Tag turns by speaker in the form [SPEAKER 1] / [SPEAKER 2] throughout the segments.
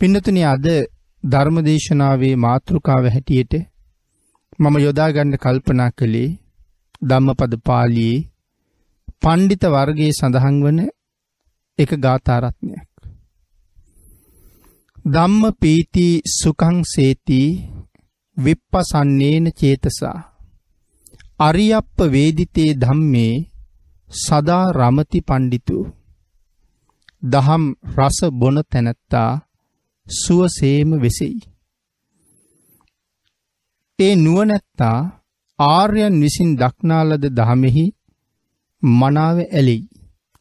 [SPEAKER 1] පින්නතුනි අද ධර්මදේශනාවේ මාතෘකාව හැටියට මම යොදාගන්න කල්පනා කළේ ධම්මපද පාලියේ පණ්ඩිත වර්ගයේ සඳහන් වන එක ගාථාරත්නයක්. ධම්ම පීති සුකං සේති විප්පසන්නේන චේතසා අරියප්ප වේදිතේ ධම්මේ සදා රමති පණ්ඩිතු දහම් රස බොන තැනැත්තා සුවසේම වෙසෙයි. ඒ නුවනැත්තා ආර්යන් විසින් දක්නාලද දහමෙහි මනාව ඇලෙයි.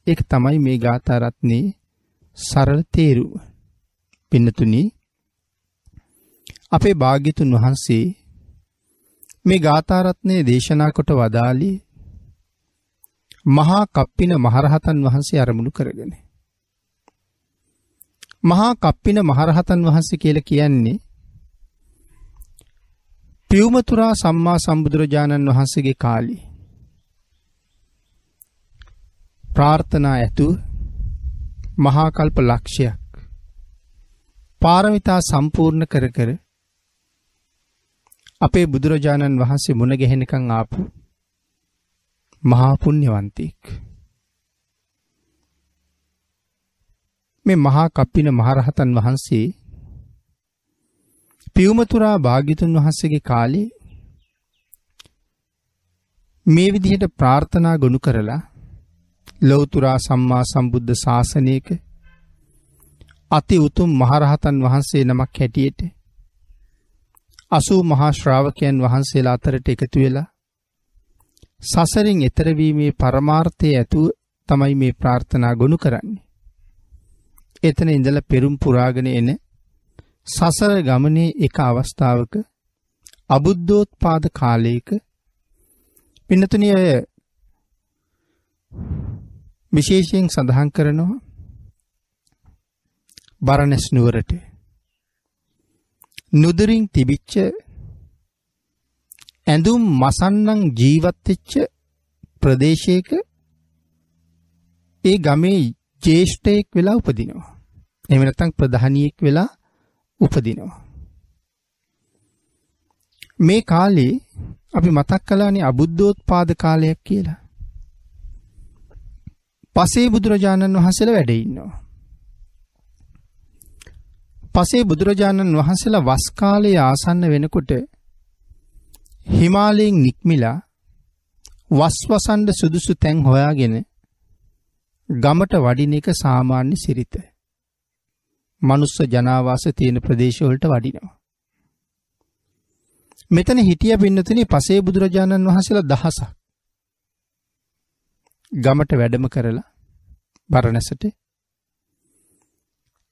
[SPEAKER 1] එක තමයි මේ ගාථාරත්නයේ සරල තේරුව. පින්නතුනි අපේ භාග්‍යතුන් වහන්සේ මේ ගාථාරත්නය දේශනා කොට වදාළේ මහා කප්පින මහරහතන් වහන්සේ අරමුණු කරගෙන. මහා කප්පින මහරහතන් වහන්සේ කියල කියන්නේ පියවමතුරා සම්මා සම්බුදුරජාණන් වහන්සේගේ කාලි. ප්‍රාර්ථනා ඇතු මහාකල්ප ලක්ෂයක් පාරමිතා සම්පූර්ණ කර කර අපේ බුදුරජාණන් වහන්සේ මුණ ගැහෙනකං ආපු මහාපුුණ්්‍යවන්තෙක්. මේ මහා කප්පින මහරහතන් වහන්සේ පියවමතුරා භාගිතුන් වහන්සේගේ කාලේ මේ විදිහට ප්‍රාර්ථනා ගොනු කරලා ලොවතුරා සම්මා සම්බුද්ධ ශාසනයක අති උතුම් මහරහතන් වහන්සේ නමක් හැටියට අසූ මහා ශ්‍රාවකයන් වහන්සේලා අතරට එකතු වෙලා සසරින් එතරවීමේ පරමාර්ථය ඇතුව තමයි මේ ප්‍රාර්ථනා ගොනු කරන්නේ. එතන ඉඳල පෙරුම් පුරාගෙන එන සසර ගමනේ එක අවස්ථාවක අබුද්ධෝත් පාද කාලයක පිනතුනි අය විශේෂයෙන් සඳහන් කරනවා බරණැස් නුවරට. නුදරින් තිබිච්ච ඇඳුම් මසන්නං ජීවත්වෙච්ච ප්‍රදේශයක ඒ ගමේ ජේෂ්ඨයෙක් වෙලා උපදිනවා. එහෙම නැත්නම් ප්‍රධානියෙක් වෙලා උපදිනවා. මේ කාලේ අපි මතක් කළානේ අබුද්ධෝත්පාද කාලයක් කියලා. පසේ බුදුරජාණන් වහන්සේලා වැඩ ඉන්නවා. පසේ බුදුරජාණන් වහන්සේලා වස් කාලයේ ආසන්න වෙනකොට හිමාලයෙන් නික්මිලා වස්වසන්ඩ සුදුසු තැන් හොයාගෙන ගමට වඩින එක සාමාන්‍ය සිරිත. මනුස්ස ජනාවාස තියෙන ප්‍රදේශවලට වඩිනවා. මෙතන හිටිය පින්නතුනි පසේ බුදුරජාණන් වහසලා දහසක්. ගමට වැඩම කරලා බරණැසට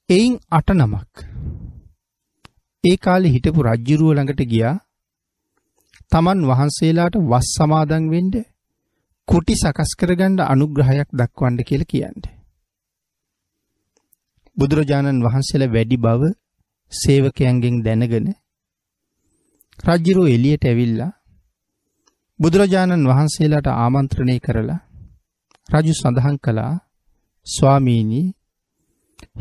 [SPEAKER 1] එයින් අට නමක්. ඒ කාලෙ හිටපු රජ්ජුරුව ළඟට ගියා තමන් වහන්සේලාට වස් සමාදන් වෙන්ඩ කුටි සකස් කරගණ්ඩ අනුග්‍රහයක් දක්වන්ඩ කියල කියන්න. බුදුරජාණන් වහන්සේල වැඩි බව සේවකයන්ගෙන් දැනගෙන රජ්ජිරෝ එලියට ඇවිල්ලා බුදුරජාණන් වහන්සේලාට ආමන්ත්‍රණය කරලා රජු සඳහන් කළා ස්වාමීණී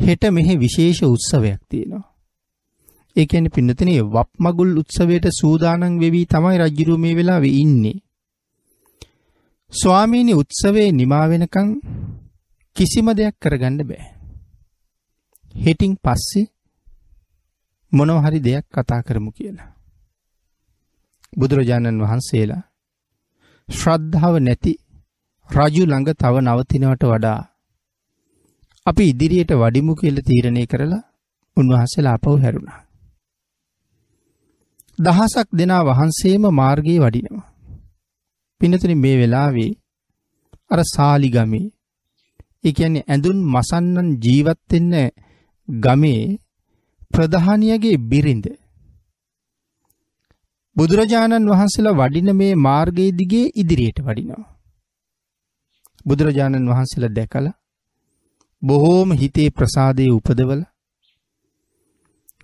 [SPEAKER 1] හෙට මෙහෙ විශේෂ උත්සවයක් තියෙනවා. ඒ කියන්නේ පින්නතනේ වප්මගුල් උත්සවයට සූදානම් වෙවි තමයි රජුරු මේ වෙලාවේ ඉන්නේ. ස්වාමීනි උත්සවේ නිමා වෙනකන් කිසිම දෙයක් කරගන්න බෑ. හෙටින් පස්සේ මොනව හරි දෙයක් කතා කරමු කියලා. බුදුරජාණන් වහන්සේලා ශ්‍රද්ධාව නැති රජු ළඟ තව නවතිනවට වඩා අපි ඉදිරියට වඩිමු කියල තීරණය කරලා උන්වහන්සේලා අපව් හැරුණා. දහසක් දෙනා වහන්සේම මාර්ගයේ වඩිනවා. පිනතුනි මේ වෙලාවේ අර සාලිගමේ ඒ කියන්නේ ඇඳුන් මසන්නන් ජීවත් වෙන්න ගමේ ප්‍රධානියගේ බිරිඳ බුදුරජාණන් වහන්සේලා වඩින මේ මාර්ගයේ දිගේ ඉදිරියට වඩිනවා. බුදුරජාණන් වහන්සේලා දැකලා බොහෝම හිතේ ප්‍රසාදයේ උපදවල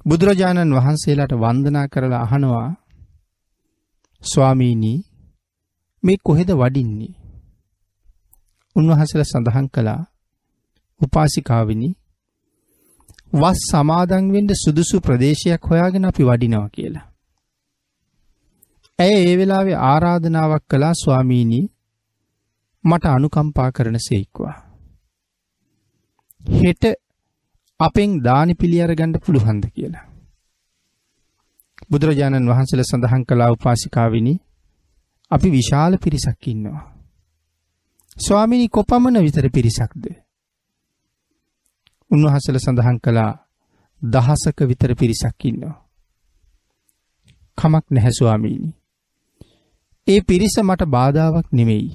[SPEAKER 1] බුදුරජාණන් වහන්සේලාට වන්දනා කරලා අහනවා ස්වාමීනී මේ කොහෙද වඩින්නේ උන්වහන්සේලා සඳහන් කළා උපාසිකාවිනි වස් සමාදන් වෙන්න සුදුසු ප්‍රදේශයක් හොයාගෙන අපි වඩිනවා කියලා. ඇය ඒ වෙලාවේ ආරාධනාවක් කළා ස්වාමීනි මට අනුකම්පා කරන සේක්වා. හෙට අපෙන් දානි පිළි අරගන්න පුළුවන්ද කියලා. බුදුරජාණන් වහන්සේලා සඳහන් කළා උපාසිකාවිනි අපි විශාල පිරිසක් ඉන්නවා. ස්වාමිනී කොපමණ විතර පිරිසක්ද? උන්වහන්සේලා සඳහන් කළා දහසක විතර පිරිසක් ඉන්නවා. කමක් නැහැ ස්වාමීනි. ඒ පිරිස මට බාධාවක් නෙමෙයි.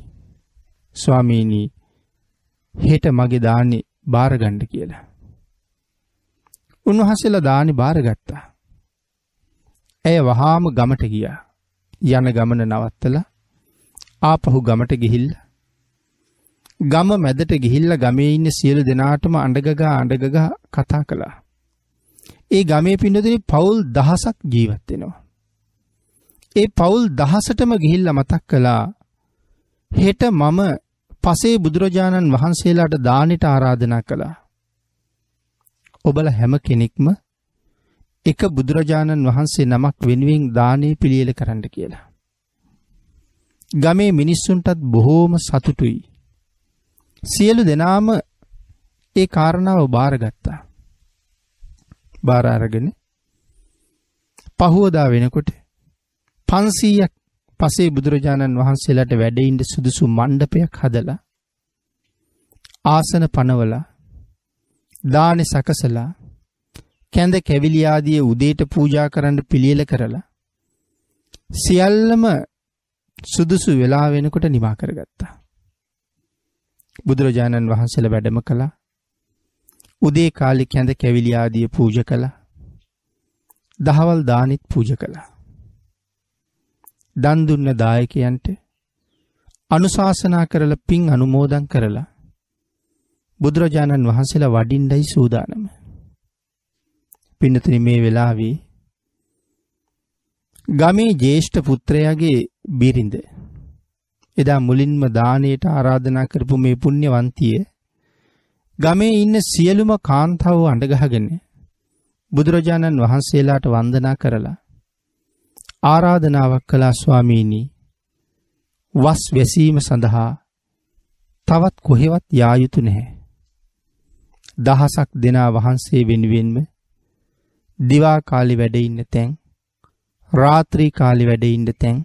[SPEAKER 1] ස්වාමීනි හෙට මගේ දාන්නේ බාරගන්න කියලා. උන්වහන්සේලා දානි බාරගත්තා. ඇය වහාම ගමට ගියා. යන ගමන නවත්තලා ආපහු ගමට ගිහිල්ලා ගම මැදට ගිහිල්ලා ගමේ ඉන්න සියලු දෙනාටම අඬගගා අඬගගා කතා කළා. ඒ ගමේ පින්නතුනි පවුල් දහසක් ජීවත් වෙනවා. ඒ පවුල් දහසටම ගිහිල්ලා මතක් කළා හෙට මම පසේ බුදුරජාණන් වහන්සේලාට දානෙට ආරාධනා කළා. ඔබල හැම කෙනෙක්ම එක බුදුරජාණන් වහන්සේ නමක් වෙනුවෙන් දානේ පිළියෙල කරන්න කියලා. ගමේ මිනිස්සුන්ටත් බොහෝම සතුටුයි. සියලු දෙනාම ඒ කාරණාව බාරගත්තා. බාර අරගෙන පහුවදා වෙනකොට 500ක් පසේ බුදුරජාණන් වහන්සේලාට වැඩඉන්න සුදුසු මණ්ඩපයක් හදලා ආසන පනවලා දානෙ සකසලා කැඳ කැවිලි ආදිය උදේට පූජා කරන්න පිළියෙල කරලා සියල්ලම සුදුසු වෙලා වෙනකොට නිමා කරගත්තා. බුදුරජාණන් වහන්සේලා වැඩම කළා. උදේ කාලේ කැඳ කැවිලි ආදිය පූජා කළා. දහවල් දානෙත් පූජා කළා. දන් දුන්න දායකයන්ට අනුශාසනා කරලා පින් අනුමෝදන් කරලා බුදුරජාණන් වහන්සේලා වඩින්නයි සූදානම. පින්නතුනි මේ වෙලාවේ ගමේ ජේෂ්ඨ පුත්‍රයාගේ බිරිඳ එදා මුලින්ම දානයට ආරාධනා කරපු මේ පුණ්‍යවන්තිය ගමේ ඉන්න සියලුම කාන්තාව අඬගහගෙන බුදුරජාණන් වහන්සේලාට වන්දනා කරලා ආරාධනාවක් කළා ස්වාමීනි වස් වැසීම සඳහා තවත් කොහෙවත් යා යුතු නැහැ. දහසක් දෙනා වහන්සේ වෙනුවෙන්ම දිවා කාලි වැඩ ඉන්න තැන් රාත්‍රී කාලි වැඩ ඉන්න තැන්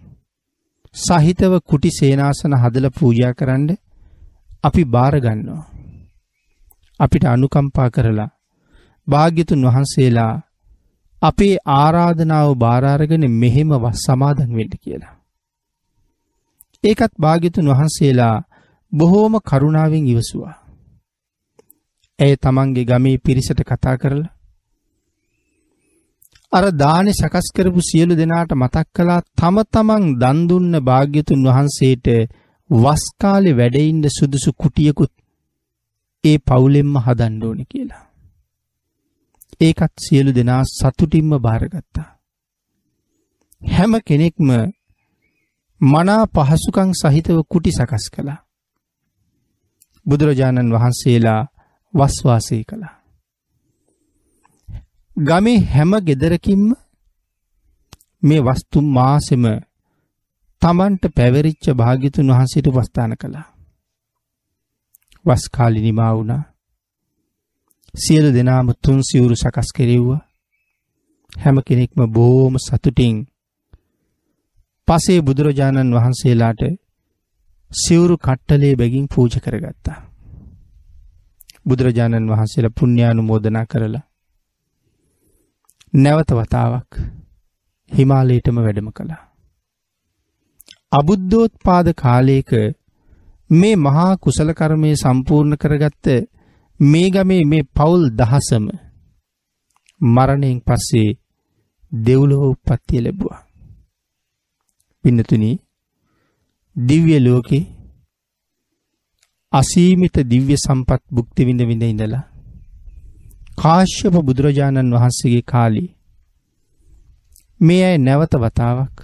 [SPEAKER 1] සහිතව කුටි සේනාසන හදලා පූජා කරන්න අපි බාර ගන්නවා. අපිට අනුකම්පා කරලා භාග්‍යතුන් වහන්සේලා අපේ ආරාධනාව බාර අරගෙන මෙහෙම වස් සමාදන් වෙන්න කියලා. ඒකත් භාග්‍යතුන් වහන්සේලා බොහෝම කරුණාවෙන් ඉවසුවා. ඇය තමන්ගේ ගමේ පිරිසට කතා කරලා අර දානේ සකස් කරපු සියලු දෙනාට මතක් කළා තම තමන් දන් දුන්න භාග්‍යතුන් වහන්සේට වස් කාලේ වැඩ ඉන්න සුදුසු කුටියකුත් ඒ පවුලෙන්ම හදන්න ඕනේ කියලා. ඒකත් සියලු දෙනා සතුටින්ම බාරගත්තා. හැම කෙනෙක්ම මනා පහසුකම් සහිතව කුටි සකස් කළා. බුදුරජාණන් වහන්සේලා වස්වාසය කළා. ගමේ හැම ගෙදරකින්ම මේ වස්තු මාසෙම තමන්ට පැවරිච්ච භාග්‍යතුන් වහන්සේට උපස්ථාන කළා. වස් කාලි නිමා වුණා. සියලු දෙනාම තුන් සිවුරු සකස් කෙරෙව්වා. හැම කෙනෙක්ම බොහොම සතුටින් පසේ බුදුරජාණන් වහන්සේලාට සිවුරු කට්ටලේ බැගින් පූජ කරගත්තා. බුදුරජාණන් වහන්සේලා පුණ්‍යානුමෝදනා කරලා නැවත වතාවක් හිමාලයටම වැඩම කළා. අබුද්ධෝත්පාද කාලයක මේ මහා කුසල කර්මය සම්පූර්ණ කරගත්ත මේ ගමේ මේ පවුල් දහසම මරණයෙන් පස්සේ දෙව්ලොව උප්පත්තිය ලැබුවා. පින්නතුනි දිව්‍ය ලෝකේ අසීමිත දිව්‍ය සම්පත් භුක්ති විඳ විඳ ඉඳලා කාශ්‍යප බුදුරජාණන් වහන්සේගේ කාලේ මේ අය නැවත වතාවක්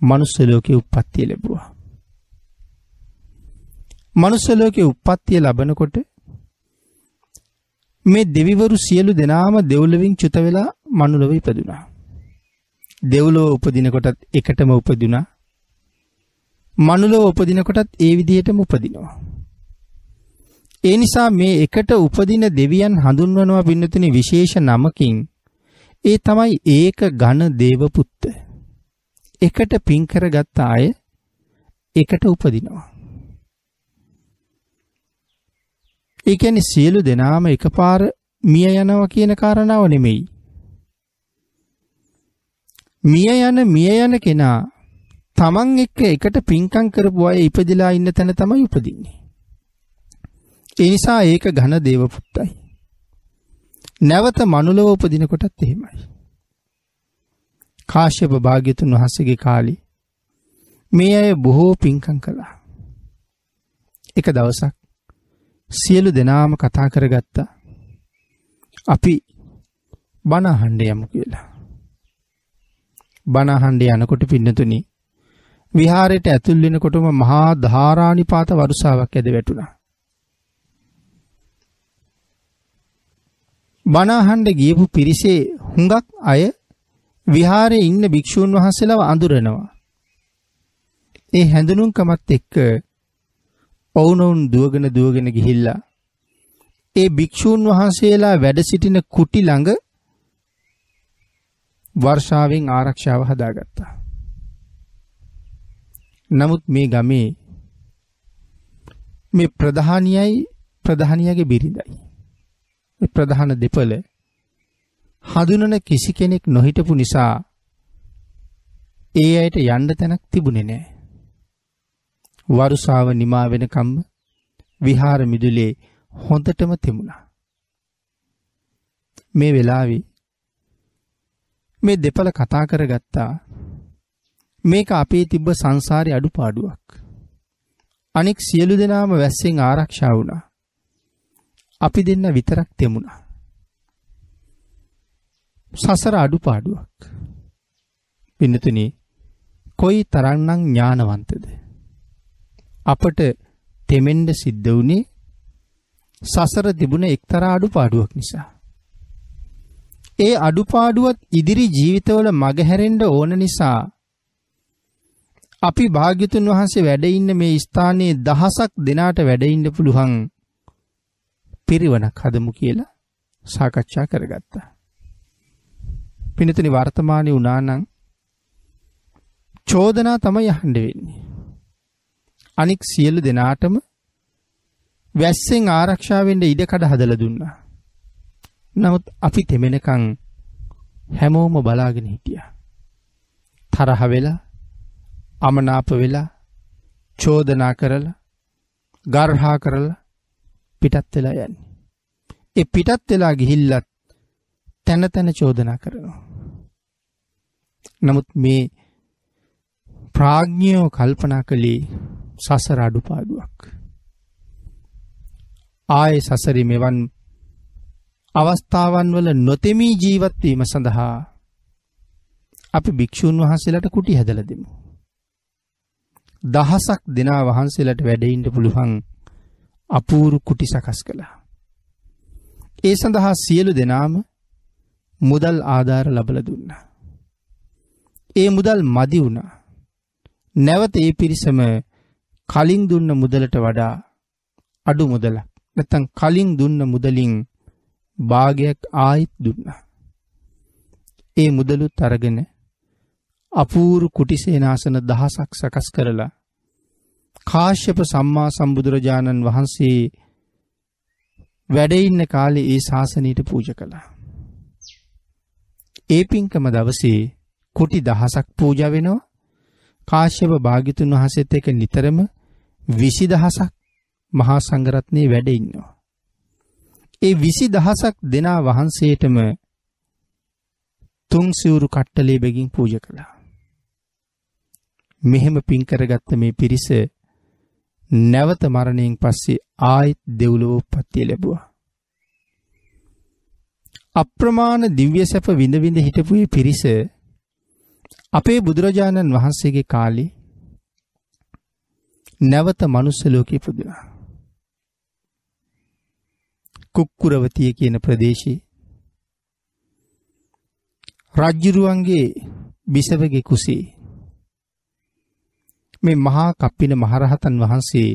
[SPEAKER 1] මනුස්ස ලෝකේ උප්පත්තිය ලැබුවා. මනුස්ස ලෝකේ උප්පත්තිය ලබනකොට මේ දෙවිවරු සියලු දෙනාම දෙව්ලොවින් චුත වෙලා මනුලොව ඉපදුනා. දෙව්ලොව උපදින කොටත් එකටම උපදුනා. මනුලොව උපදින කොටත් ඒ විදිහටම උපදිනවා. ඒ නිසා මේ එකට උපදින දෙවියන් හඳුන්වනවා පින්නතුනි විශේෂ නමකින්. ඒ තමයි ඒක ඝන දේවපුත්ත. එකට පින් කරගත්ත අය එකට උපදිනවා. ඒ කියන්නේ සියලු දෙනාම එකපාර මිය යනවා කියන කාරණාව නෙමෙයි. මිය යන මිය යන කෙනා තමන් එක්ක එකට පින්කම් කරපු අය ඉපදිලා ඉන්න තැන තමයි උපදින්නේ. ඒ නිසා ඒක ඝන දේව පුත්තයි. නැවත මනුලව උපදින කොටත් එහෙමයි. කාශ්‍යප භාග්‍යතුන් වහන්සේගේ කාලේ මේ අය බොහෝ පින්කම් කළා. එක දවසක් සියලු දෙනාම කතා කරගත්තා. අපි බණ අහන්න යමු කියලා. බණ අහන්න යනකොට පින්නතුනි විහාරයට ඇතුල් වෙනකොටම මහා ධාරානිපාත වරුසාවක් ඇද වැටුණා. බණ අහන්න ගියපු පිරිසේ හුඟක් අය විහාරයේ ඉන්න භික්ෂූන් වහන්සේලාව අඳුරනවා. ඒ හැඳුනුම්කමත් එක්ක ඔවුනොවුන් දුවගෙන දුවගෙන ගිහිල්ලා ඒ භික්ෂූන් වහන්සේලා වැඩ සිටින කුටි ළඟ වර්ෂාවෙන් ආරක්ෂාව හදාගත්තා. නමුත් මේ ගමේ මේ ප්‍රධානියයි ප්‍රධානියගේ බිරිඳයි. ප්‍රධාන දෙපළ හඳුනන කිසි කෙනෙක් නොහිටපු නිසා ඒ අයට යන්න තැනක් තිබුණේ නැහැ. වරුසාව නිමා වෙනකම්ම විහාර මිදුලේ හොඳටම තෙමුණා. මේ වෙලාවේ මේ දෙපළ කතා කරගත්තා මේක අපේ තිබ්බ සංසාරේ අඩුපාඩුවක්. අනෙක් සියලු දෙනාම වැස්සෙන් ආරක්ෂා වුණා. අපි දෙන්න විතරක් තෙමුණා. සසර අඩුපාඩුවක්. පින්නතුනි කොයි තරම්නම් ඥානවන්තද? අපට තෙමෙන්න සිද්ධ වුණේ සසර තිබුණ එක්තරා අඩුපාඩුවක් නිසා. ඒ අඩුපාඩුවත් ඉදිරි ජීවිතවල මගහැරෙන්න ඕන නිසා අපි භාග්‍යතුන් වහන්සේ වැඩ ඉන්න මේ ස්ථානයේ දහසක් දෙනාට වැඩ ඉන්න පුළුවන් පිරිවනක් හදමු කියලා සාකච්ඡා කරගත්තා. පිනතුනි වර්තමානයේ වුණා නම් චෝදනා තමයි අහන්න වෙන්නේ. අනික් සියලු දෙනාටම වැස්සෙන් ආරක්ෂා වෙන්න ඉඩකඩ හදලා දුන්නා. නමුත් අපි තෙමෙනකන් හැමෝම බලාගෙන හිටියා. තරහ වෙලා අමනාප වෙලා චෝදනා කරලා ගර්හා කරලා පිටත් වෙලා යන්නේ. ඒ පිටත් වෙලා ගිහිල්ලත් තැන තැන චෝදනා කරනවා. නමුත් මේ ප්‍රාඥයෝ කල්පනා කළේ සසර අඩුපාඩුවක්. ආයේ සසරි මෙවන් අවස්ථාවන් වල නොතෙමී ජීවත් වීම සඳහා අපි භික්ෂුන් වහන්සේලාට කුටි හැදලා දෙමු. දහසක් දෙනා වහන්සේලාට වැඩ ඉන්න පුළුවන් අපූරු කුටි සකස් කළා. ඒ සඳහා සියලු දෙනාම මුදල් ආධාර ලබලා දුන්නා. ඒ මුදල් මදි වුණා. නැවත ඒ පිරිසම කලින් දුන්න මුදලට වඩා අඩු මුදලක් නැත්තම් කලින් දුන්න මුදලින් භාගයක් ආයිත් දුන්නා. ඒ මුදලුත් අරගෙන අපූරු කුටි සේනාසන දහසක් සකස් කරලා කාශ්‍යප සම්මා සම්බුදුරජාණන් වහන්සේ වැඩ ඉන්න කාලේ ඒ ශාසනයට පූජ කළා. ඒ පින්කම දවසේ කුටි දහසක් පූජා වෙනවා. කාශ්‍යප භාග්‍යතුන් වහන්සේත් එක්ක නිතරම 20000ක් මහා සංඝරත්නයේ වැඩ ඉන්නවා. ඒ 20000ක් දෙනා වහන්සේටම තුන් සිවුරු කට්ටලේ බැගින් පූජා කළා. මෙහෙම පින් කරගත්ත මේ පිරිස නැවත මරණයෙන් පස්සේ ආයෙත් දෙව්ලොව උප්පත්තිය ලැබුවා. අප්‍රමාණ දිව්‍ය සැප විඳ විඳ හිටපු මේ පිරිස අපේ බුදුරජාණන් වහන්සේගේ කාලේ නැවත මනුස්ස ලෝකෙ ඉපදුනා. කුක්කුරවතිය කියන ප්‍රදේශයේ රජ්ජුරුවන්ගේ බිසවගේ කුසේ මේ මහා කප්පින මහරහතන් වහන්සේ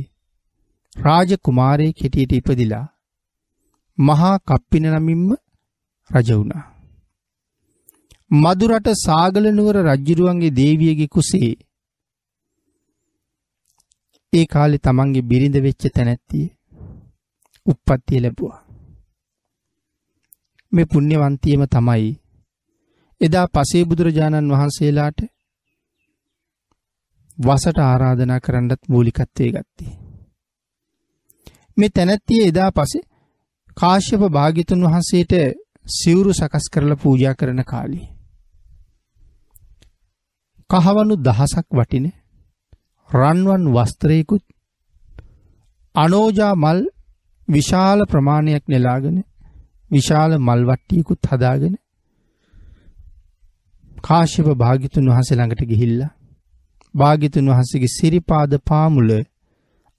[SPEAKER 1] රාජ කුමාරයෙක් හිටියට ඉපදිලා මහා කප්පින නමින්ම රජ වුණා. මදුරට සාගල නුවර රජ්ජුරුවන්ගේ දේවියගේ කුසේ ඒ කාලේ තමන්ගේ බිරිඳ වෙච්ච තැනැත්තිය උප්පත්තිය ලැබුවා. මේ පුණ්‍යවන්තියම තමයි එදා පසේ බුදුරජාණන් වහන්සේලාට වසට ආරාධනා කරන්නත් මූලිකත්වය ගත්තේ. මේ තැනැත්තිය එදා පසේ කාශ්‍යප භාගිතුන් වහන්සේට සිවුරු සකස් කරලා පූජා කරන කාලේ. කහවනු දහසක් වටින රන්වන් වස්ත්‍රයකුත් අනෝජා මල් විශාල ප්‍රමාණයක් නෙලාගෙන විශාල මල්වට්ටියකුත් හදාගෙන කාශ්‍යප භාගිතුන් වහන්සේ ළඟට ගිහිල්ලා භාගිතුන් වහන්සේගේ සිරිපාද පාමුල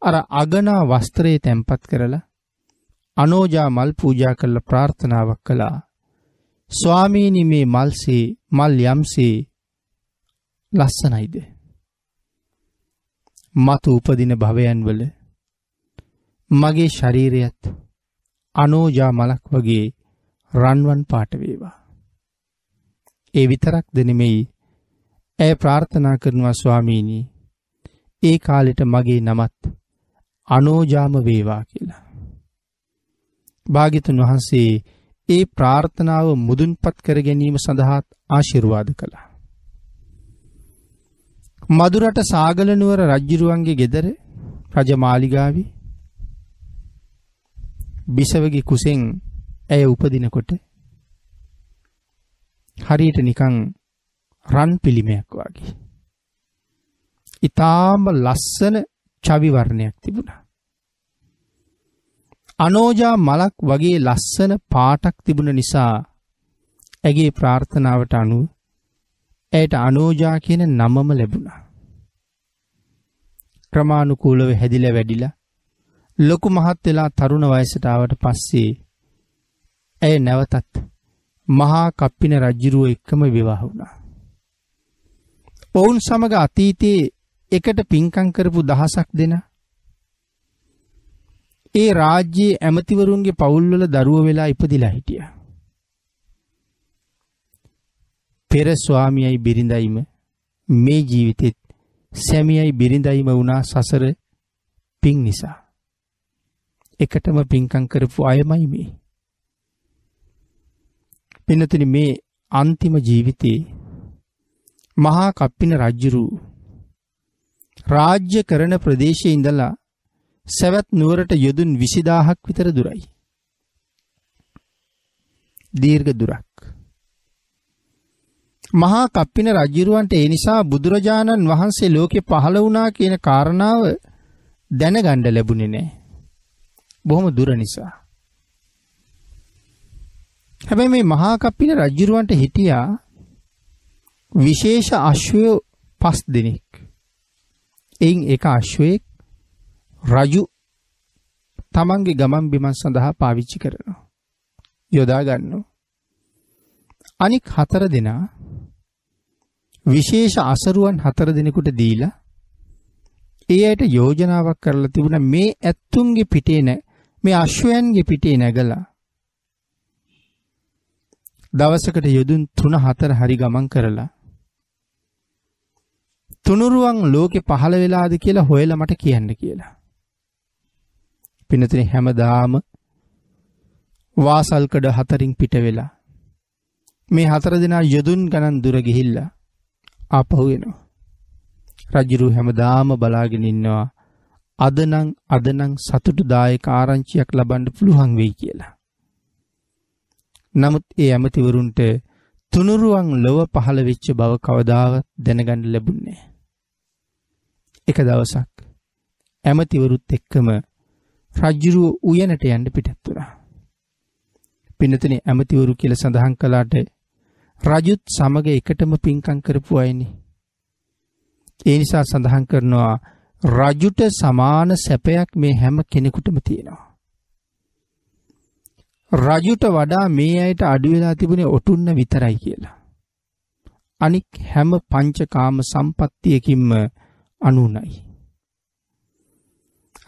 [SPEAKER 1] අර අගනා වස්ත්‍රයේ තැන්පත් කරලා අනෝජා මල් පූජා කරලා ප්‍රාර්ථනාවක් කළා ස්වාමීනි මේ මල්සේ මල් යම්සේ ලස්සනයිද මතු උපදින භවයන්වල මගේ ශරීරයත් අනෝජා මලක් වගේ රන්වන් පාට වේවා. ඒ විතරක්ද නෙමෙයි ඇය ප්‍රාර්ථනා කරනවා ස්වාමීනි ඒ කාලෙට මගේ නමත් අනෝජාම වේවා කියලා. භාග්‍යතුන් වහන්සේ ඒ ප්‍රාර්ථනාව මුදුන්පත් කර ගැනීම සඳහාත් ආශිර්වාද කළා. මදුරට සාගලනුවර රජ්ජිරුවන්ගේ ගෙදර රජමාලිගාවි බිසවගේ කුසෙන් ඇය උපදිනකොට හරියට නිකං රන් පිළිමයක් වගේ. ඉතාම ලස්සන චවිවර්ණයක් තිබුණා. අනෝජා මලක් වගේ ලස්සන පාටක් තිබුණ නිසා ඇගේ ප්‍රාර්ථනාවට අනුව ඇයට අනෝජා කියන නමම ලැබුණා. ක්‍රමානුකූලව හැදිල වැඩිලා ලොකු මහත් වෙලා තරුණ වයසට ආවට පස්සේ ඇය නැවතත් මහා කප්පින රජ්ජුරුව එක්කම විවාහ වුණා. ඔවුන් සමග අතීතයේ එකට පින්කම් කරපු දහසක් දෙන ඒ රාජ්‍යයේ ඇමතිවරුන්ගේ පවුල්වල දරුව වෙලා ඉපදිලා හිටියා. පෙර ස්වාමියයි බිරිඳයිම මේ ජීවිතෙත් සැමියයි බිරිඳයිම වුණා සසර පින් නිසා. එකටම පින්කම් කරපු අයමයි මේ. පින්නතුනි මේ අන්තිම ජීවිතේ මහා කප්පින රජ්ජුරු රාජ්‍ය කරන ප්‍රදේශයේ ඉඳලා සැවැත් නුවරට යොදුන් විසිදාහක් විතර දුරයි. දීර්ඝ දුරක්. මහා කප්පින රජ්ජුරුවන්ට ඒ නිසා බුදුරජාණන් වහන්සේ ලෝකෙ පහළ වුණා කියන කාරණාව දැනගණ්ඩ ලැබුණෙ නෑ. බොහොම දුර නිසා. හැබැයි මේ මහා කප්පින රජ්ජුරුවන්ට හිටියා විශේෂ අශ්වයෝ පස් දෙනෙක්. එයින් එක අශ්වයෙක් රජු තමන්ගේ ගමන් බිමන් සඳහා පාවිච්චි කරනවා. යොදා ගන්නවා. අනික් හතර දෙනා විශේෂ අසරුවන් හතර දෙනෙකුට දීලා ඒ අයට යෝජනාවක් කරලා තිබුණ මේ ඇත්තුන්ගේ පිටේ නැ මේ අශ්වයන්ගේ පිටේ නැගලා දවසකට යොදුන් තුන හතර හරි ගමන් කරලා තුනුරුවන් ලෝකෙ පහළ වෙලාද කියලා හොයලා මට කියන්න කියලා. පිනතින හැමදාම වාසල්කඩ හතරින් පිට වෙලා මේ හතර දෙනා යොදුන් ගණන් දුර ගිහිල්ලා ආපහු එනවා. රජුරු හැමදාම බලාගෙන ඉන්නවා අදනම් අදනම් සතුටුදායක ආරංචියක් ලබන්න පුළුවන් වෙයි කියලා. නමුත් ඒ ඇමතිවරුන්ට තුනුරුවන් ලොව පහළ වෙච්ච බව කවදාවත් දැනගන්න ලැබුණේ. එක දවසක් ඇමතිවරුත් එක්කම රජ්ජුරුව උයනට යන්න පිටත් වුණා. පිනතන ඇමතිවරු කියල සඳහන් කලාට රජුත් සමග එකටම පින්කං කරපු අයනි. ඒ නිසා සඳහන් කරනවා රජුට සමාන සැපයක් මේ හැම කෙනෙකුටම තියෙනවා. රජුට වඩා මේ අයට අඩු වෙලා තිබුණේ ඔටුන්න විතරයි කියලා. අනික් හැම පංචකාම සම්පත්තියකින්ම අනුනයි.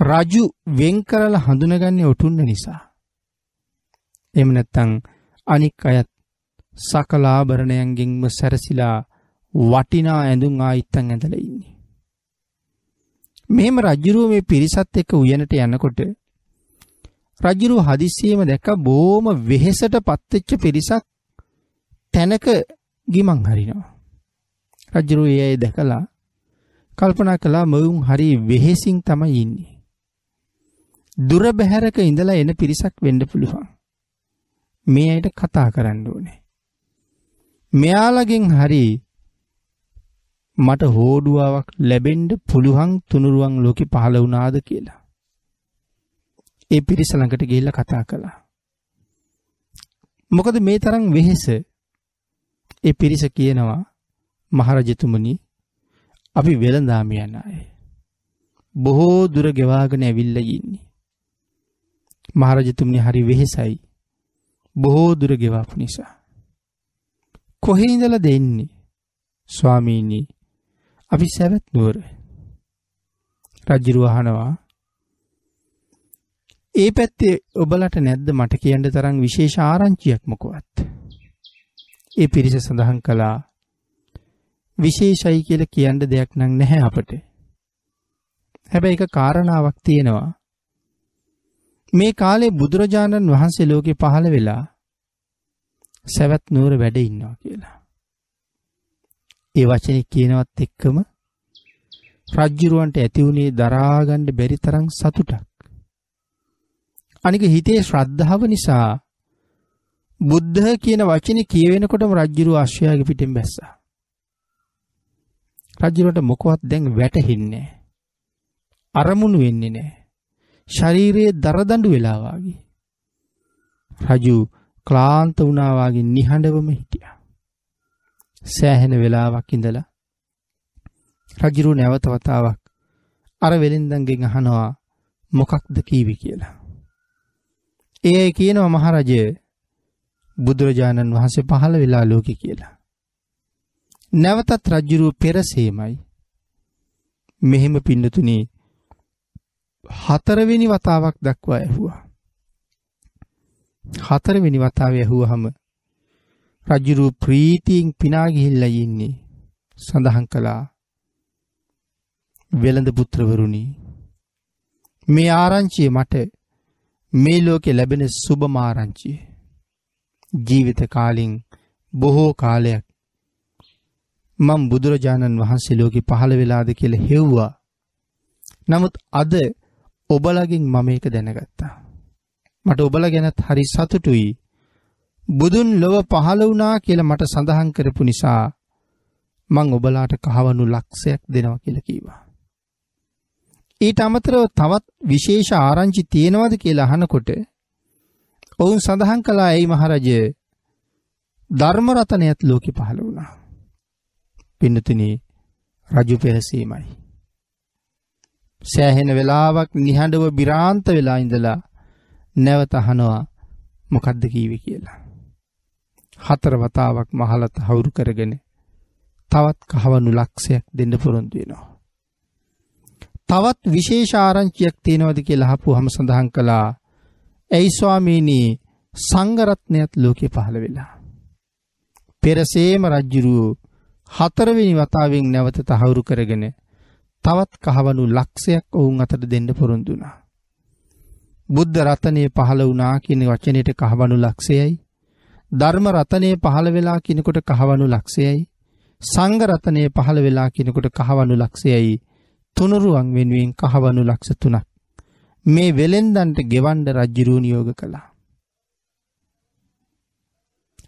[SPEAKER 1] රජු වෙන් කරලා හඳුනගන්නේ ඔටුන්න නිසා. එහෙම නැත්නම් අනික් අයත් සකලාභරණයන්ගෙන්ම සැරසිලා වටිනා ඇඳුම් ආයිත්තන් ඇඳලා ඉන්නේ. මෙහෙම රජුරුව මේ පිරිසත් එක්ක උයනට යනකොට රජුරුව හදිස්සියෙම දැක්ක බොහොම වෙහෙසට පත්වෙච්ච පිරිසක් තැනක ගිමන් හරිනවා. රජුරුව ඒ අය දැකලා කල්පනා කළා මොවුන් හරි වෙහෙසින් තමයි ඉන්නේ. දුර බැහැරක ඉඳලා එන පිරිසක් වෙන්න පුළුවන්. මේ අයට කතා කරන්න ඕනේ. මෙයාලගෙන් හරි මට හෝඩුවාවක් ලැබෙන්න පුළුවන් තුනුරුවන් ලෝකෙ පහළ වුණාද කියලා. ඒ පිරිස ළඟට ගිහිල්ලා කතා කළා. මොකද මේ තරම් වෙහෙස ඒ පිරිස කියනවා මහරජතුමනි අපි වෙළඳාම යන අය. බොහෝ දුර ගෙවාගෙන ඇවිල්ලා ඉන්නේ. මහරජතුමනි හරි වෙහෙසයි. බොහෝ දුර ගෙවාපු නිසා. කොහේ ඉඳලා දෙන්නේ? ස්වාමීනි අපි සැවැත් නුවර. රජුරු අහනවා ඒ පැත්තේ ඔබලට නැද්ද මට කියන්න තරම් විශේෂ ආරංචියක් මොකවත්. ඒ පිරිස සඳහන් කළා විශේෂයි කියලා කියන්න දෙයක් නම් නැහැ අපට. හැබැයි එක කාරණාවක් තියෙනවා. මේ කාලේ බුදුරජාණන් වහන්සේ ලෝකේ පහළ වෙලා සැවැත් නුවර වැඩ ඉන්නවා කියලා. ඒ වචනේ කියනවත් එක්කම රජ්ජුරුවන්ට ඇති වුණේ දරාගන්න බැරි තරම් සතුටක්. අනික හිතේ ශ්‍රද්ධාව නිසා බුද්ධ කියන වචනේ කියවෙනකොටම රජ්ජුරුව අශ්වයාගේ පිටින් බැස්සා. රජ්ජුරුවට මොකවත් දැන් වැටහෙන්නේ අරමුණු වෙන්නේ නැහැ. ශරීරයේ දරදඬු වෙලා වාගේ. රජු ක්ලාන්ත වුණා වාගේ නිහඬවම හිටියා. සෑහෙන වෙලාවක් ඉඳලා රජුරු නැවත වතාවක් අර වෙලින්දන්ගෙන් අහනවා මොකක්ද කීවි කියලා. ඒ කියනවා මහරජය බුදුරජාණන් වහන්සේ පහළ වෙලා ලෝකෙ කියලා. නැවතත් රජ්ජුරුව පෙරසේමයි. මෙහෙම පින්නතුනේ හතරවෙනි වතාවක් දක්වා ඇහුවා. හතරවෙනි වතාවේ ඇහුවහම රජුරු ප්‍රීතියෙන් පිනා ගිහිල්ලා ඉන්නේ සඳහන් කළා වෙළඳ පුත්‍රවරුනි මේ ආරංචිය මට මේ ලෝකේ ලැබෙන සුබම ආරංචිය ජීවිත කාලින් බොහෝ කාලයක් මම බුදුරජාණන් වහන්සේ ලෝකෙ පහළ වෙලාද කියලා හෙව්වා නමුත් අද ඔබලගෙන් මම ඒක දැනගත්තා මට ඔබලා ගැනත් හරි සතුටුයි බුදුන් ලොව පහළ වුණා කියලා මට සඳහන් කරපු නිසා මං ඔබලාට කහවණු ලක්ෂයක් දෙනවා කියලා කිව්වා. ඊට අමතරව තවත් විශේෂ ආරංචි තියෙනවද කියලා අහනකොට ඔවුන් සඳහන් කළා ඇයි මහරජය ධර්ම රතනයත් ලෝකෙ පහළ වුණා. පින්නතුනි රජු පෙරසීමයි. සෑහෙන වෙලාවක් නිහඬව බිරාන්ත වෙලා ඉඳලා නැවත අහනවා මොකද්ද කීවේ කියලා. හතර වතාවක් මහලත් හවුරු කරගෙන තවත් කහවණු ලක්ෂයක් දෙන්න පොරොන්දු වෙනවා. තවත් විශේෂ ආරංචියක් තියෙනවද කියලා අහපුවහම සඳහන් කළා. "ඇයි ස්වාමීනි සංඝරත්නයත් ලෝකේ පහළ වෙලා." පෙරසේම රජුරු හතරවෙනි වතාවෙන් නැවත තහවුරු කරගෙන තවත් කහවණු ලක්ෂයක් ඔවුන් අතට දෙන්න පොරොන්දු වුණා. බුද්ධ රතනය පහළ වුණා කියන වචනයට කහවණු ලක්ෂයයි ධර්ම රතනය පහළ වෙලා කිනකොට කහවණු ලක්ෂයයි සංඝ රතනය පහළ වෙලා කිනකොට කහවණු ලක්ෂයයි තුනුරුවන් වෙනුවෙන් කහවණු ලක්ෂ තුනක් මේ වෙලෙන්දන්ට ගෙවන්න රජ්ජුරුව නියෝග කළා.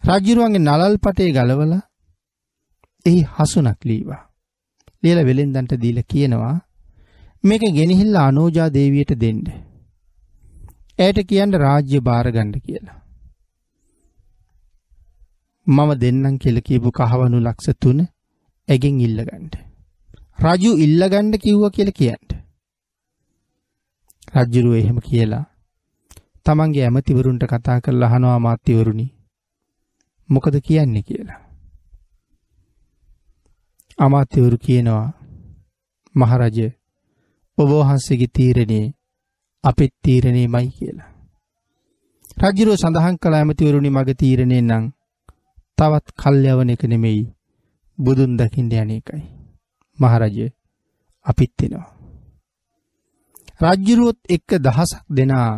[SPEAKER 1] රජ්ජුරුවන්ගේ නලල් පටේ ගලවලා එහි හසුනක් ලීවා. ලියලා වෙලෙන්දන්ට දීලා කියනවා මේක ගෙනහිල්ලා අනෝජා දේවියට දෙන්න. ඇයට කියන්න රාජ්‍ය බාර ගන්න කියලා. මම දෙන්නම් කියලා කියපු කහවණු ලක්ෂ 3 ඇගෙන් ඉල්ලගන්න. රජු ඉල්ලගන්න කිව්වා කියලා කියන්න. රජුරුව එහෙම කියලා තමන්ගේ ඇමතිවරුන්ට කතා කරලා අහනවා මාත්‍යවරුනි මොකද කියන්නේ කියලා. අමාත්‍යවරු කියනවා මහරජ ඔබ වහන්සේගේ තීරණේ අපෙත් තීරණේමයි කියලා. රජුරෝ සඳහන් කළ ඇමතිවරුනි මගේ තීරණේ නම් තවත් කල්යවන එක නෙමෙයි බුදුන් දකින්න යන එකයි. මහරජ අපිත් එනවා. රජ්ජුරුවොත් එක්ක දහසක් දෙනා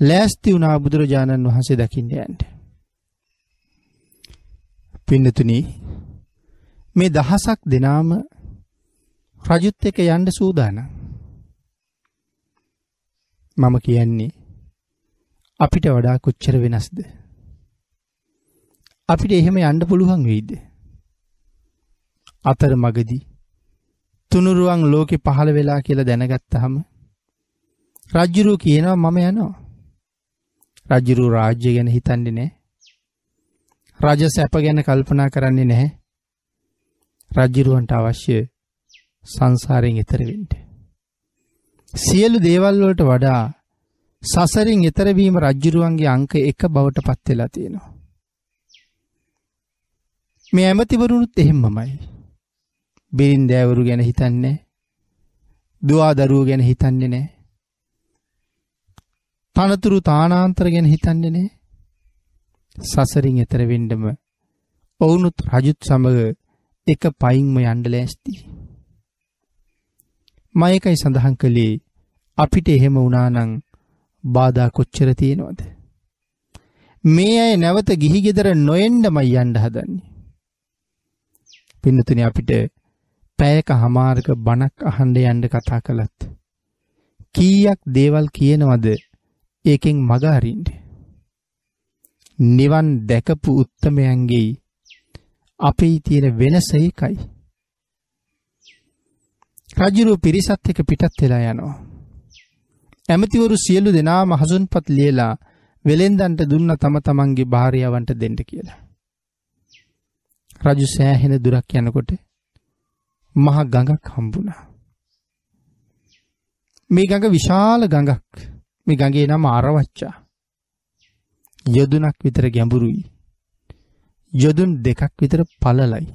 [SPEAKER 1] ලෑස්ති වුණා බුදුරජාණන් වහන්සේ දකින්න යන්න. පින්නතුනි මේ දහසක් දෙනාම රජුත් එක්ක යන්න සූදානම්. මම කියන්නේ අපිට වඩා කොච්චර වෙනස්ද? අපිට එහෙම යන්න පුළුවන් වෙයිද? අතර මගදී තුනුරුවන් ලෝකෙ පහළ වෙලා කියලා දැනගත්තාම රජ්ජුරුව කියනවා මම යනවා. රජ්ජුරුව රාජ්‍ය ගැන හිතන්නේ නැහැ. රජ සැප ගැන කල්පනා කරන්නේ නැහැ. රජ්ජුරුවන්ට අවශ්‍ය සංසාරයෙන් එතර වෙන්න. සියලු දේවල් වලට වඩා සසරින් එතර වීම රජ්ජුරුවන්ගේ අංක 1 බවට පත් වෙලා තියෙනවා. මේ ඇමතිවරුනුත් එහෙම්මමයි. බිරින්දෑවරු ගැන හිතන්නේ දුවා දරුවෝ ගැන හිතන්නේ නැහැ. තනතුරු තානාන්තර ගැන හිතන්නේ නැහැ. සසරින් එතර වෙන්නම ඔවුනුත් රජුත් සමග එක පයින්ම යන්න ලෑස්ති. මම ඒකයි සඳහන් කළේ අපිට එහෙම වුණා නම් බාධා කොච්චර තියෙනවද? මේ අය නැවත ගිහි ගෙදර නොඑන්නමයි යන්න හදන්නේ. පින්නතුනේ අපිට පැයක හමාරක බණක් අහන්න යන්න කතා කළත් කීයක් දේවල් කියනවද ඒකෙන් මග අරින්න. නිවන් දැකපු උත්තමයන්ගේ අපේ තියෙන වෙනස ඒකයි. රජුරු පිරිසත් එක්ක පිටත් වෙලා යනවා. ඇමතිවරු සියලු දෙනාම හසුන්පත් ලියලා වෙලෙන්දන්ට දුන්න තම තමන්ගේ භාර්යාවන්ට දෙන්න කියලා. රජු සෑහෙන දුරක් යනකොට මහ ගඟක් හම්බුණා. මේ ගඟ විශාල ගඟක්. මේ ගඟේ නම අරවච්චා. යොදුනක් විතර ගැඹුරුයි. යොදුන් දෙකක් විතර පළලයි.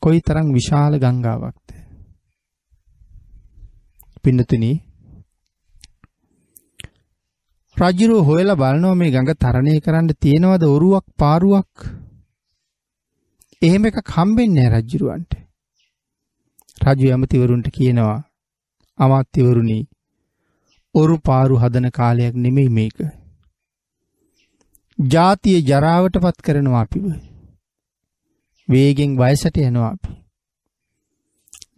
[SPEAKER 1] කොයි තරම් විශාල ගංගාවක්ද. පින්නතුනි රජුරෝ හොයලා බලනවා මේ ගඟ තරණය කරන්න තියෙනවද ඔරුවක් පාරුවක් එහෙම එකක් හම්බෙන්නේ නැහැ රජුරවන්ට. රජු ඇමතිවරුන්ට කියනවා අමාත්‍යවරුනි ඔරු පාරු හදන කාලයක් නෙමෙයි මේක. ජාතිය ජරාවට පත් කරනවා අපිව. වේගෙන් වයසට යනවා අපි.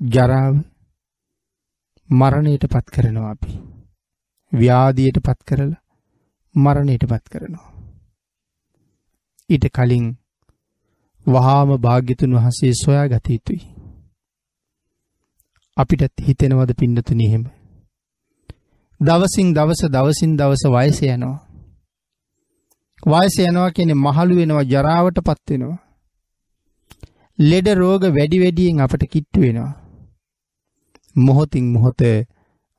[SPEAKER 1] ජරාව මරණයට පත් කරනවා අපි. ව්‍යාධියට පත් කරලා මරණයට පත් කරනවා. ඊට කලින් වහාම භාග්‍යතුන් වහන්සේ සොයා ගත යුතුයි. අපිටත් හිතෙනවද පින්නතුනි එහෙම. දවසින් දවස දවසින් දවස වයස යනවා. වයස යනවා කියන්නේ මහලු වෙනවා ජරාවට පත් වෙනවා. ලෙඩ රෝග වැඩි වැඩියෙන් අපට කිට්ටු වෙනවා. මොහොතින් මොහොත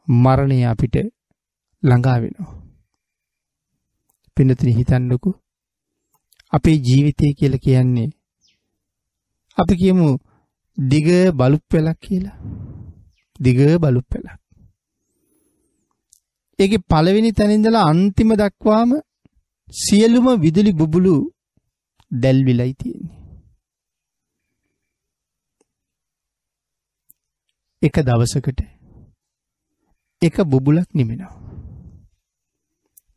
[SPEAKER 1] මරණය අපිට ළඟා වෙනවා. පින්නතුනි හිතන්නකෝ අපේ ජීවිතය කියලා කියන්නේ අපි කියමු දිග බලුප් වෙලක් කියලා. දිග බලුප් වෙලක්. ඒකේ පළවෙනි තැන ඉඳලා අන්තිම දක්වාම සියලුම විදුලි බුබුලු දැල්විලයි තියෙන්නේ. එක දවසකට එක බුබුලක් නිමෙනවා.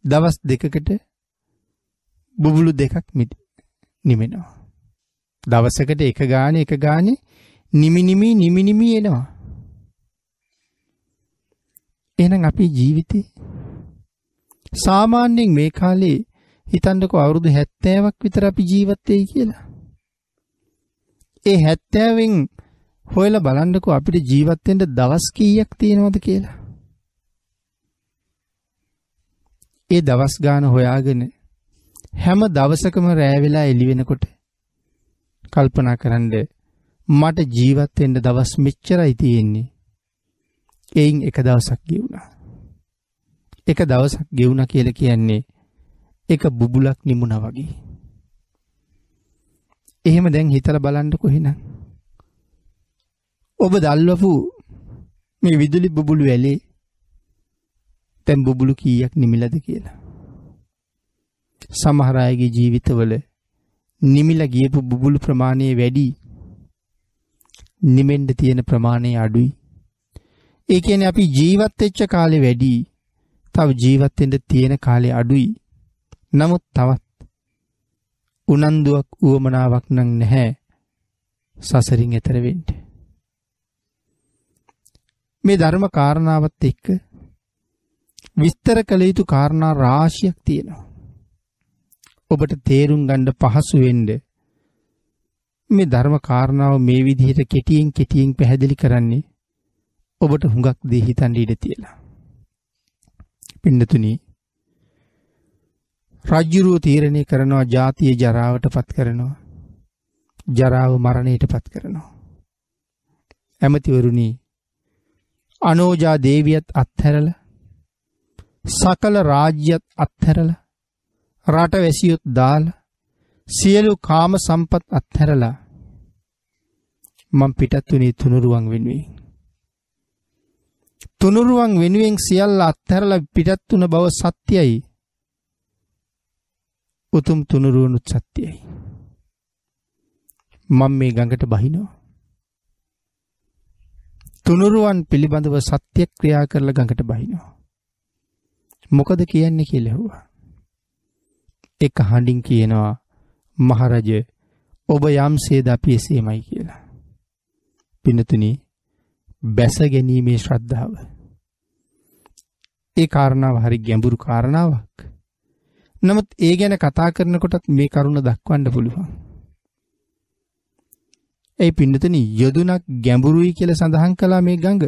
[SPEAKER 1] දවස් දෙකකට බුබුලු දෙකක් නිමෙනවා. දවසකට එක ගාන එක ගානේ නිමිනිමි නිමිනිමි එනවා. එහෙනම් අපේ ජීවිතේ සාමාන්‍යයෙන් මේ කාලේ හිතන්නකෝ අවුරුදු 70ක් විතර අපි ජීවත් වෙයි කියලා. ඒ 70න් හොයලා බලන්නකෝ අපිට ජීවත් වෙන්න දවස් කීයක් තියෙනවද කියලා. ඒ දවස් ගාන හොයාගෙන හැම දවසකම රෑ වෙලා එළි වෙනකොට කල්පනා කරන්න මට ජීවත් වෙන්න දවස් මෙච්චරයි තියෙන්නේ. එයින් එක දවසක් ගියුණා. එක දවසක් ගෙවුණ කියලා කියන්නේ එක බුබුලක් නිමුණා වගේ. එහෙම දැන් හිතලා බලන්නකො එහෙනම්. ඔබ දල්වපු මේ විදුලි බුබුලු ඇලේ දැන් බුබුලු කීයක් නිමිලද කියලා. සමහර අයගේ ජීවිතවල නිමිලා ගියපු බුබුලු ප්‍රමාණය වැඩි. නිමෙන්න තියෙන ප්‍රමාණය අඩුයි. ඒ කියන්නේ අපි ජීවත් වෙච්ච කාලේ වැඩි. තව ජීවත් වෙන්න තියෙන කාලේ අඩුයි. නමුත් තවත් උනන්දුවක් උවමනාවක් නම් නැහැ සසරින් එතර වෙන්න. මේ ධර්ම කාරණාවත් එක්ක විස්තර කළ යුතු කාරණා රාශියක් තියෙනවා. ඔබට තේරුම් ගන්න පහසු වෙන්න මේ ධර්ම කාරණාව මේ විදිහට කෙටියෙන් කෙටියෙන් පැහැදිලි කරන්නේ ඔබට හුඟක් දේ හිතන්න ඉඩ තියලා. පින්නතුනි රජ්ජුරුව තීරණය කරනවා ජාතිය ජරාවට පත් කරනවා. ජරාව මරණයට පත් කරනවා. ඇමතිවරුණි අනෝජා දේවියත් අත්හැරල සකල රාජ්‍යත් අත්හැරල රට වැසියොත් දාල සියලු කාම සම්පත් අත්හැරලා මං පිටත් වනේ තුනුරුවන් වෙනුවෙන්. තුනුරුවන් වෙනුවෙන් සියල්ල අත්හැරල පිටත් වන බව සත්‍යයි උතුම් තුනුරුවනුත් සත්‍යයි. මං මේ ගඟට බහිනෝ. තුනුරුවන් පිළිබඳව සත්‍ය ක්‍රියා කරලා ගඟට බහිනෝ. මොකද කියන්නේ කියලෙහුවා. එක හඬින් කියනවා මහරජ ඔබ යම් සේද අපි එසේමයි කියලා. පිනතුනි බැස ගැනීමේ ශ්‍රද්ධාව. ඒ කාරණාව හරි ගැඹුරු කාරණාවක්. නමුත් ඒ ගැන කතා කරනකොටත් මේ කරුණ දක්වන්න පුළුවන්. ඒ පින්නතන යොදුනක් ගැඹුරුයි කියල සඳහන් කලා මේ ගඟ.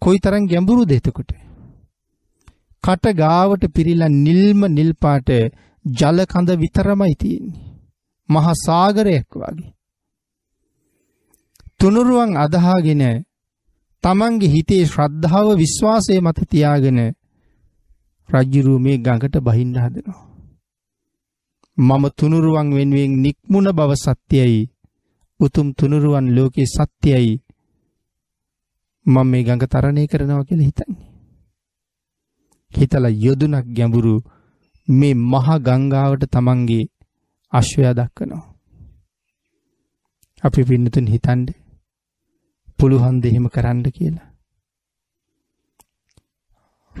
[SPEAKER 1] කොයි තරන් ගැඹුරු දෙතකොට. කට ගාවට පිරිලා නිල්ම නිල්පාට ජලකඳ විතරමයි තියෙන්නේ. මහා සාගරයක් වගේ. තුනුරුවන් අදහාගෙන තමන්ගේ හිතේ ශ්‍රද්ධාව විශ්වාසය මත තියාගෙන රජ්ජුරුව මේ ගඟට බහින්න හදනවා. මම තුනුරුවන් වෙනුවෙන් නික්මුණ බව සත්‍යයයි උතුම් තුනුරුවන් ලෝකේ සත්‍යයයි මම මේ ගඟ තරණය කරනවා කියලා හිතන්නේ. හිතලා යොදුනක් ගැඹුරු මේ මහා ගංගාවට තමන්ගේ අශ්වයා දක්වනවා. අපි පින්නතුන් හිතන්ඩ පුළුවන් දෙහෙම කරන්න කියලා.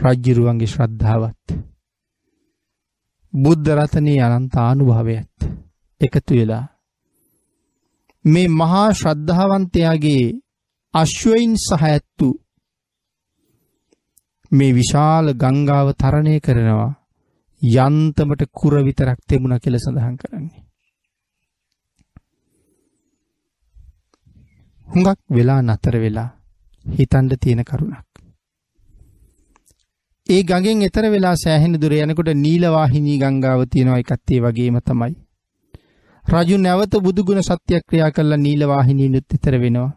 [SPEAKER 1] රජ්ජිරුවන්ගේ ශ්‍රද්ධාවත්. බුද්ධ රතනයේ අනන්තානුභාවයත් එකතු වෙලා. මේ මහා ශ්‍රද්ධාවන්තයාගේ අශ්වයින් සහඇත්තු මේ විශාල ගංගාව තරණය කරනවා යන්තමට කුර විතරක් තෙමුණ කෙල සඳහන් කරන්නේ. හුඟක් වෙලා නතර වෙලා හිතන්ඩ තියෙන කරුණක්. ඒ ගගෙන් එතර වෙලා සෑහෙන දුර යනකොට නීලවාහිනී ගංගාව තියෙනවා එකත්තේ වගේම තමයි. රජු නැවත බුදුගුණ සත්‍යක්‍රියා කරලා නීලවාහිනී නුත් එතර වෙනවා.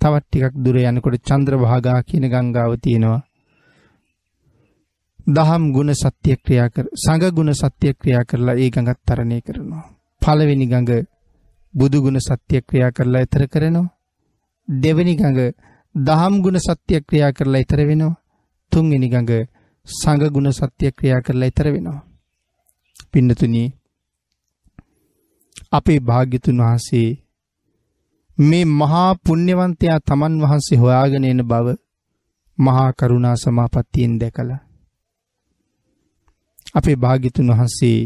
[SPEAKER 1] තවත් ටිකක් දුර යනකොට චන්ද්‍රභාගා කියන ගංගාව තියෙනවා. දහම් ගුණ සත්‍ය ක්‍රියා කර සංඝ ගුණ සත්‍ය ක්‍රියා කරලා ඒ ගඟත් තරණය කරනවා. පළවෙනි ගඟ බුදු ගුණ සත්‍ය ක්‍රියා කරලා ඊතර කරනවා. දෙවෙනි ගඟ දහම් ගුණ සත්‍ය ක්‍රියා කරලා ඊතර වෙනවා. තුන්වෙනි ගඟ සංඝ ගුණ සත්‍ය ක්‍රියා කරලා ඊතර වෙනවා. පින්නතුනි අපේ භාග්‍යතුන් වහන්සේ මේ මහා පුණ්‍යවන්තයා තමන් වහන්සේ හොයාගෙන එන බව මහා කරුණා සමාපත්තියෙන් දැකලා අපේ භාග්‍යතුන් වහන්සේ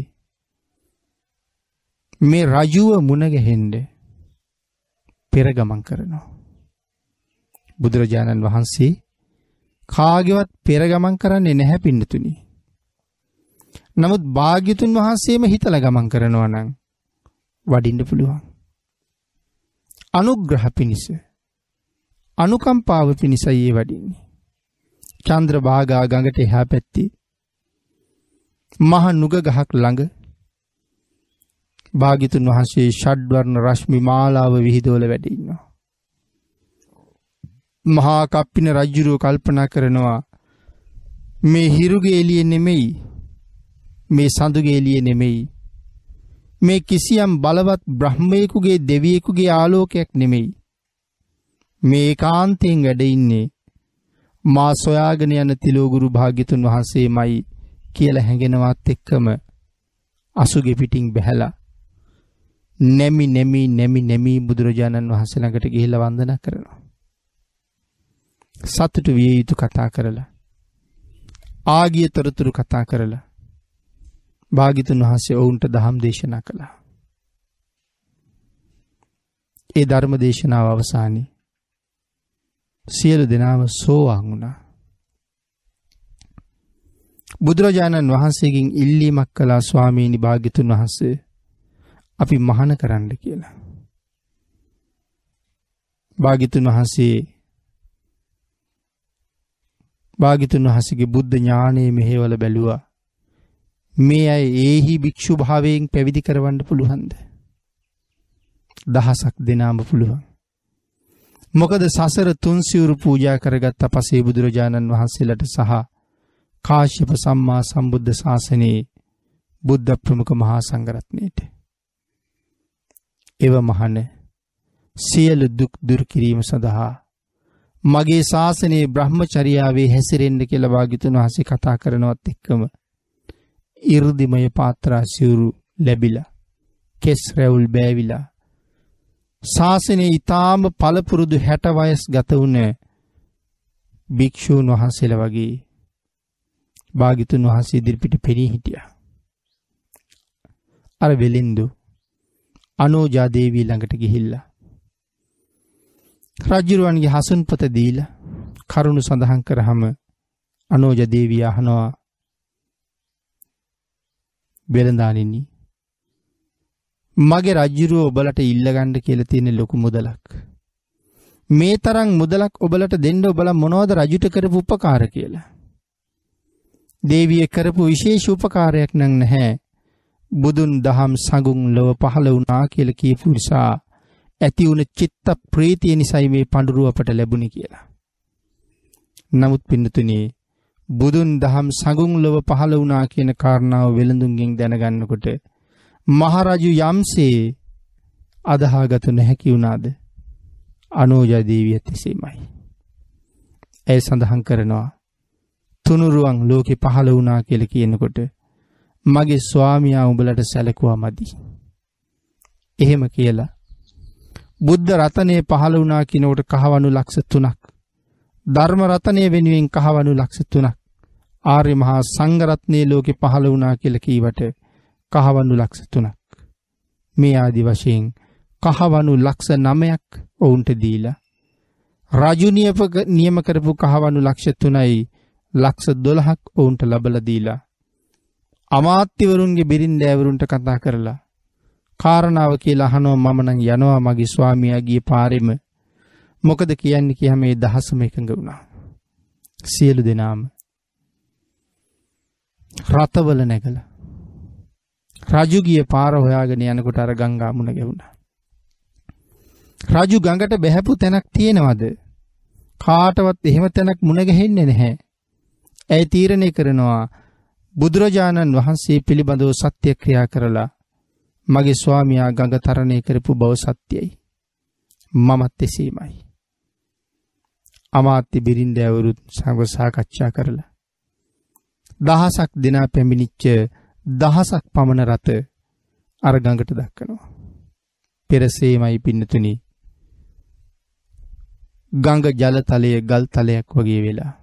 [SPEAKER 1] මේ රජුව මුණගැහෙන්ඩ පෙරගමන් කරනවා. බුදුරජාණන් වහන්සේ කාගෙවත් පෙරගමන් කරන්නේ නැහැ පින්නතුනි. නමුත් භාග්‍යතුන් වහන්සේම හිතල ගමන් කරනවා නම් වඩින්ඩ පුළුවන්. අනුග්‍රහ පිණිස අනුකම්පාව පිණිසයේ වඩින්නේ. චන්ද්‍ර භාගා ගඟට එහා පැත්ති මහ නුග ගහක් ළඟ භාගිතුන් වහන්සේ ෂඩ්වර්ණ රශ්මි මාලාව විහිදෝල වැඩඉන්නවා. මහා කප්පින රජ්ජුරුව කල්පනා කරනවා මේ හිරුගේ එළිය නෙමෙයි. මේ සඳුගේ එළිය නෙමෙයි. මේ කිසියම් බලවත් බ්‍රහ්මයෙකුගේ දෙවියෙකුගේ ආලෝකයක් නෙමෙයි. මේ ඒකාන්තයෙන් වැඩ ඉන්නේ මා සොයාගෙන යන තිලෝගුරු භාග්‍යතුන් වහන්සේමයි කියලා හැඟෙනවත් එක්කම අසුගේ පිටින් බැහැලා නැමි නැමි නැමි නැමි බුදුරජාණන් වහන්සේ ළඟට ගිහිල්ලා වන්දනා කරනවා. සතුටු විය යුතු කතා කරලා ආගිය තොරතුරු කතා කරලා භාගිතුන් වහන්සේ ඔවුන්ට දහම් දේශනා කළා. ඒ ධර්ම දේශනාව අවසානයේ සියලු දෙනාම සෝවාන් වුණා. බුදුරජාණන් වහන්සේගෙන් ඉල්ලීමක් කළා ස්වාමීනි භාග්‍යතුන් වහන්සේ අපි මහාන කරන්න කියලා. භාග්‍යතුන් වහන්සේ භාග්‍යතුන් වහන්සේගේ බුද්ධ ඥානයේ මෙහෙවල බැලුවා. මේ අය ඒහි භික්ෂු භාවයෙන් පැවිදි කරවන්න පුළුවන්ද? දහසක් දෙනාම පුළුවන්. මොකද සසර තුන්සිවුරු පූජා කරගත් පසේ බුදුරජාණන් වහන්සේලට සහ කාශ්‍යප සම්මා සම්බුද්ධ ශාසනයේ බුද්ධ ප්‍රමුඛ මහා සංඝරත්නයට එව මහන සියලු දුක් දුරු කිරීම සඳහා මගේ ශාසනයේ බ්‍රහ්මචර්යාවේ හැසිරෙන්න කියලා වාග්යතුන් වහන්සේ කතා කරනවත් එක්කම 이르දිමය පාත්‍රා සිවුරු ලැබිලා කෙස් රැවුල් බෑවිලා ශාසනයේ ඊටාම පළපුරුදු 60 වයස් ගත වුණ භික්ෂූන් වහන්සේලා වගේ භාග්‍යතුන් වහන්සේ ඉදිරිපිට පෙනී හිටියා. අර වෙලින්දු අනෝජා දේවී ළඟට ගිහිල්ලා රජුරුවන්ගේ හසුන්පත දීලා කරුණු සඳහන් කරාම අනෝජ දේවිය අහනවා වෙළඳානිනි මගේ රජ්ජුරුව ඔබලට ඉල්ලගන්න කියලා තියෙන ලොකු මුදලක්. මේ තරම් මුදලක් ඔබලට දෙන්න ඔබලා මොනවද රජුට කරපු උපකාර කියලා. දේවිය කරපු විශේෂ උපකාරයක් නම් නැහැ. බුදුන් දහම් සඟුන් ලොව පහළ වුණා කියලා කියපු නිසා ඇති වුණ චිත්ත ප්‍රීතිය නිසයි මේ පඳුරුව අපට ලැබුණේ කියලා. නමුත් පින්නතුනේ බුදුන් දහම් සඟුන් ලොව පහළ වුණා කියන කාරණාව වෙළඳුන්ගෙන් දැනගන්නකොට මහරජු යම්සේ අදහාගත නොහැකි වුණාද අනෝජා දේවියත් එසේමයි. ඇය සඳහන් කරනවා තුනුරුවන් ලෝකෙ පහළ වුණා කියල කියනකොට මගේ ස්වාමියා උඹලට සැලකුවා මදි. එහෙම කියලා. බුද්ධ රතනය පහළ වුණා කිනවට කහවනු ලක්ෂ තුනක්. ධර්ම රතනය වෙනුවෙන් කහවනු ලක්ෂ තුනක්. ආර්ය මහා සංගරත්නය ලෝකෙ පහළ වුණා කියල කීවට කහවනු ලක්ෂ තුනක්. මේ ආදි වශයෙන් කහවනු ලක්ෂ නමයක් ඔවුන්ට දීලා. රජුනියපක නියම කරපු කහවනු ලක්ෂ තුනයි ලක්ෂ දොළහක් ඔවුන්ට ලබල දීලා. අමාත්‍යවරුන්ගේ බිරින් දෑවරුන්ට කතා කරලා. කාරණාව කියලා අහනෝ මමනං යනවා මගේ ස්වාමියගේ පාරෙම මොකද කියන්නේ කිය මේ දහසම එකඟ වුණා. සියලු දෙනාම රතවල නැගලා රජු ගිය පාර හොයාගෙන යනකොට අර ගංගා මුණ ගැහුණා. රජු ගඟට බැහැපු තැනක් තියෙනවද? කාටවත් එහෙම තැනක් මුණ ගැහෙන්නේ නැහැ. ඇයි තීරණය කරනවා බුදුරජාණන් වහන්සේ පිළිබඳව සත්‍ය ක්‍රියා කරලා මගේ ස්වාමියා ගඟ තරණය කරපු බව සත්‍යයි. මමත් එසේමයි. අමාත්‍ය බිරින්දෑවරුත් සඟ සාකච්ඡා කරලා. දහසක් දෙනා පැමිණිච්ච දහසක් පමණ රත අර ගඟට දක්කනවා. පෙරසේමයි පින්නතුනි ගඟ ජලතලය ගල් තලයක් වගේ වෙලා.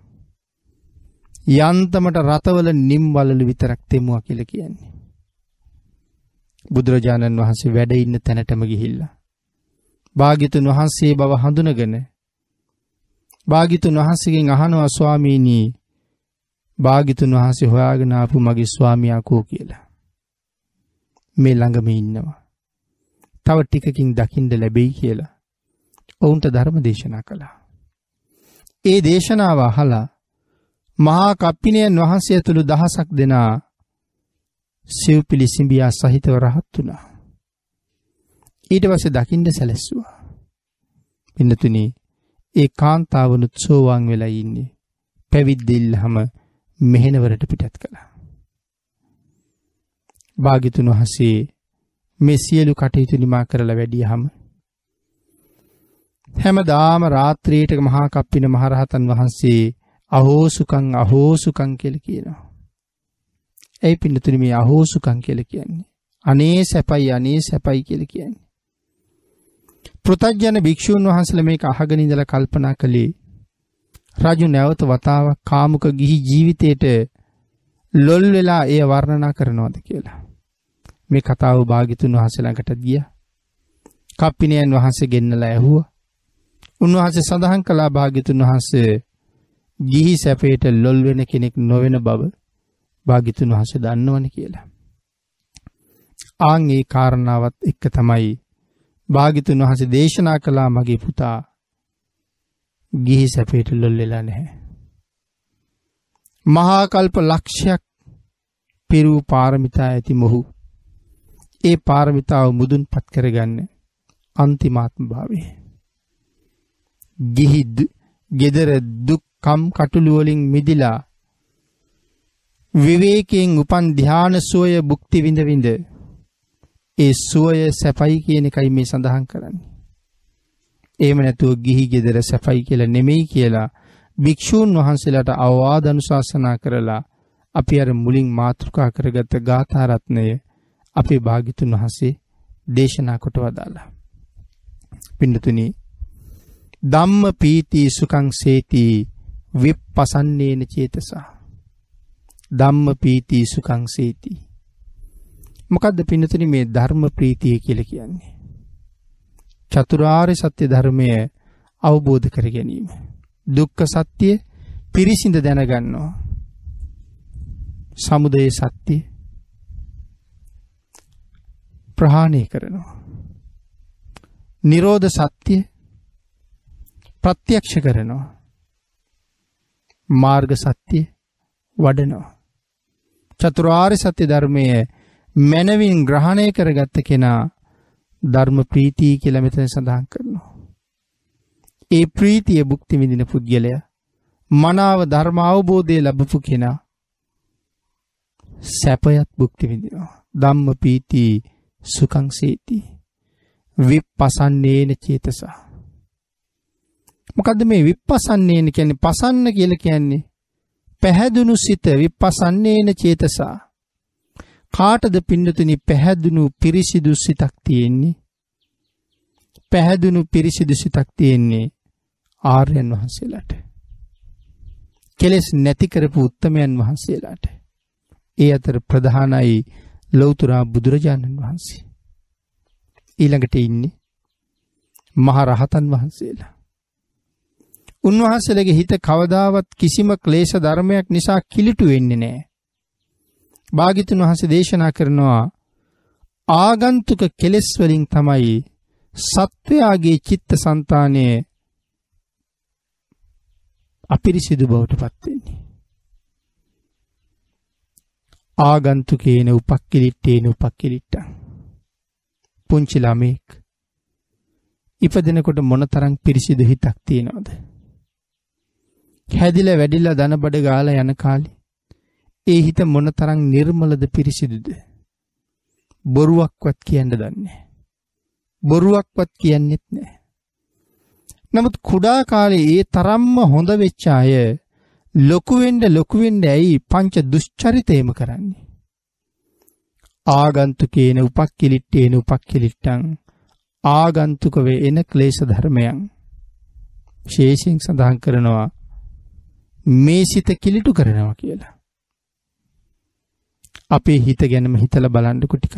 [SPEAKER 1] යන්තමට රතවල නිම්වලලු විතරක් තෙමුවා කියල කියන්නේ. බුදුරජාණන් වහන්සේ වැඩ ඉන්න තැනටම ගිහිල්ලා. භාගිතුන් වහන්සේ බව හඳුනගෙන භාගිතුන් වහන්සේගෙන් අහනවා ස්වාමීනී භාගිතුන් වහන්සේ හොයාගෙන ආපු මගේ ස්වාමියා කෝ කියලා. මේ ළඟම ඉන්නවා. තව ටිකකින් දකින්න ලැබෙයි කියලා. ඔවුන්ට ධර්ම දේශනා කළා. ඒ දේශනාව අහලා මහා කප්පිනයන් වහන්සේ ඇතුළු දහසක් දෙනා සිව්පිලි සිඹියා සහිතව රහත් වුණා. ඊට පස්සේ දකින්න සැලැස්සුවා. පින්නතුනි ඒ කාන්තාවනුත් සෝවාන් වෙලා ඉන්නේ. පැවිද්ද ඉල්ලහම මෙහෙණවරට පිටත් කළා. භාග්‍යතුන් වහන්සේ මේ සියලු කටයුතු නිමා කරලා වැඩියහම හැමදාම රාත්‍රියේට මහා කප්පින මහරහතන් වහන්සේ අහෝසුකං අහෝසුකං කියලා කියනවා. ඇයි පින්නතුනි මේ අහෝසුකං කියලා කියන්නේ? අනේ සැපයි අනේ සැපයි කියලා කියන්නේ. පෘතජ්ජන භික්ෂූන් වහන්සේලා මේක අහගෙන ඉඳලා කල්පනා කළේ රජු නැවත වතාවක් කාමුක ගිහි ජීවිතේට ලොල් වෙලා එය වර්ණනා කරනවද කියලා. මේ කතාව භාග්‍යතුන් වහන්සේ ළඟට ගියා. කප්පිනියන් වහන්සේ ගෙන්නලා ඇහුවා. උන්වහන්සේ සඳහන් කළා භාග්‍යතුන් වහන්සේ ගිහි සැපේට ලොල් වෙන කෙනෙක් නොවන බව භාග්‍යතුන් වහන්සේ දන්නවනේ කියලා. ආන් ඒ කාරණාවත් එක්ක තමයි භාග්‍යතුන් වහන්සේ දේශනා කළා මගේ පුතා ගිහි සැපේට ලොල් වෙලා නැහැ. මහා කල්ප ලක්ෂයක් පිරූ පාරමිතා ඇති මොහු ඒ පාරමිතාව මුදුන්පත් කරගන්න අන්තිමාත්ම භාවය. ගිහිද ගෙදර දුක්කම් කටුළු වලින් මිදිලා විවේකයෙන් උපන් ධාන සෝය භුක්ති විඳ විඳ ඒ සුවය සැපයි කියන එකයි මේ සඳහන් කරන්නේ. එහෙම නැතුව ගිහි ගෙදර සැපයි කියලා නෙමෙයි කියලා භික්ෂූන් වහන්සේලාට අවවාද අනුශාසනා කරලා අපි අර මුලින් මාතෘකා කරගත්ත ගාථා රත්නය අපේ භාග්‍යතුන් වහන්සේ දේශනා කොට වදාලා. පින්නතුනි ධම්ම පීති සුඛං සේති විප්පසන්නේන චේතසා ධම්ම පීති සුඛං සේති මොකද්ද පින්නතුනි මේ ධර්ම ප්‍රීතිය කියලා කියන්නේ චතුරාර්ය සත්‍ය ධර්මය අවබෝධ කර ගැනීම දුක්ඛ සත්‍ය පිරිසිඳ දැනගන්නවා සමුදය සත්‍ය ප්‍රහාණය කරනවා. නිරෝධ සත්‍ය ප්‍රත්‍යක්ෂ කරනවා. මාර්ග සත්‍ය වඩනවා. චතුරාර්ය සත්‍ය ධර්මය මැනවින් ග්‍රහණය කරගත්ත කෙනා ධර්ම ප්‍රීතිය කියලා මෙතන සඳහන් කරනවා. ඒ ප්‍රීතිය භුක්ති විඳින පුද්ගලයා මනාව ධර්ම අවබෝධය ලැබපු කෙනා සැපයත් භුක්ති විඳිනවා. ධම්ම පීති සුකංසේති විප්පසන්නේන චේතසා මොකද්ද මේ විප්පසන්නේන කියන්නේ පසන්න කියලා කියන්නේ පැහැදුණු සිත විප්පසන්නේන චේතසා කාටද පින්නතුනි පැහැදුණු පිරිසිදු සිතක් තියෙන්නේ පැහැදුණු පිරිසිදු සිතක් තියෙන්නේ ආර්යයන් වහන්සේලාට කෙලෙස් නැති කරපු උත්තමයන් වහන්සේලාට ඒ අතර ප්‍රධානයි ලෞතුරා බුදුරජාණන් වහන්සේ. ඊළඟට ඉන්නේ මහ රහතන් වහන්සේලා. උන්වහන්සේලගේ හිත කවදාවත් කිසිම ක්ලේශ ධර්මයක් නිසා කිලිටු වෙන්නේ නැහැ. භාග්‍යතුන් වහන්සේ දේශනා කරනවා ආගන්තුක කෙලෙස් වලින් තමයි සත්වයාගේ චිත්ත સંතානයේ අපිරිසිදු බවට පත් වෙන්නේ. ආගන්තුකේන උපක්කිලිට්ටේන උපක්කිලිට්ටං. පුංචි ළමෙක් ඉපදෙනකොට මොනතරම් පිරිසිදු හිතක් තියෙනවද? හැදිලා වැඩිලා දනබඩ ගාලා යන කාලේ ඒ හිත මොනතරම් නිර්මලද පිරිසිදුද? බොරුවක්වත් කියන්න දන්නේ බොරුවක්වත් කියන්නෙත් නැහැ. නමුත් කුඩා කාලේ ඒ තරම්ම හොඳ වෙච්ච අය ලොකුවෙන්ඩ ලොකුවෙන්ඩ ඇයි පංච දුෂ්චරිතයම කරන්නේ. ආගන්තුකේන උපක්කිලිට්ටේන උපක්කිලිට්ටං ආගන්තුකව එන ක්ලේශ ධර්මයන් ශේෂයෙන් සඳහන් කරනවා මේ සිත කිලිටු කරනවා කියලා. අපේ හිත ගැනම හිතල බලන්ඩකු ටිකක්.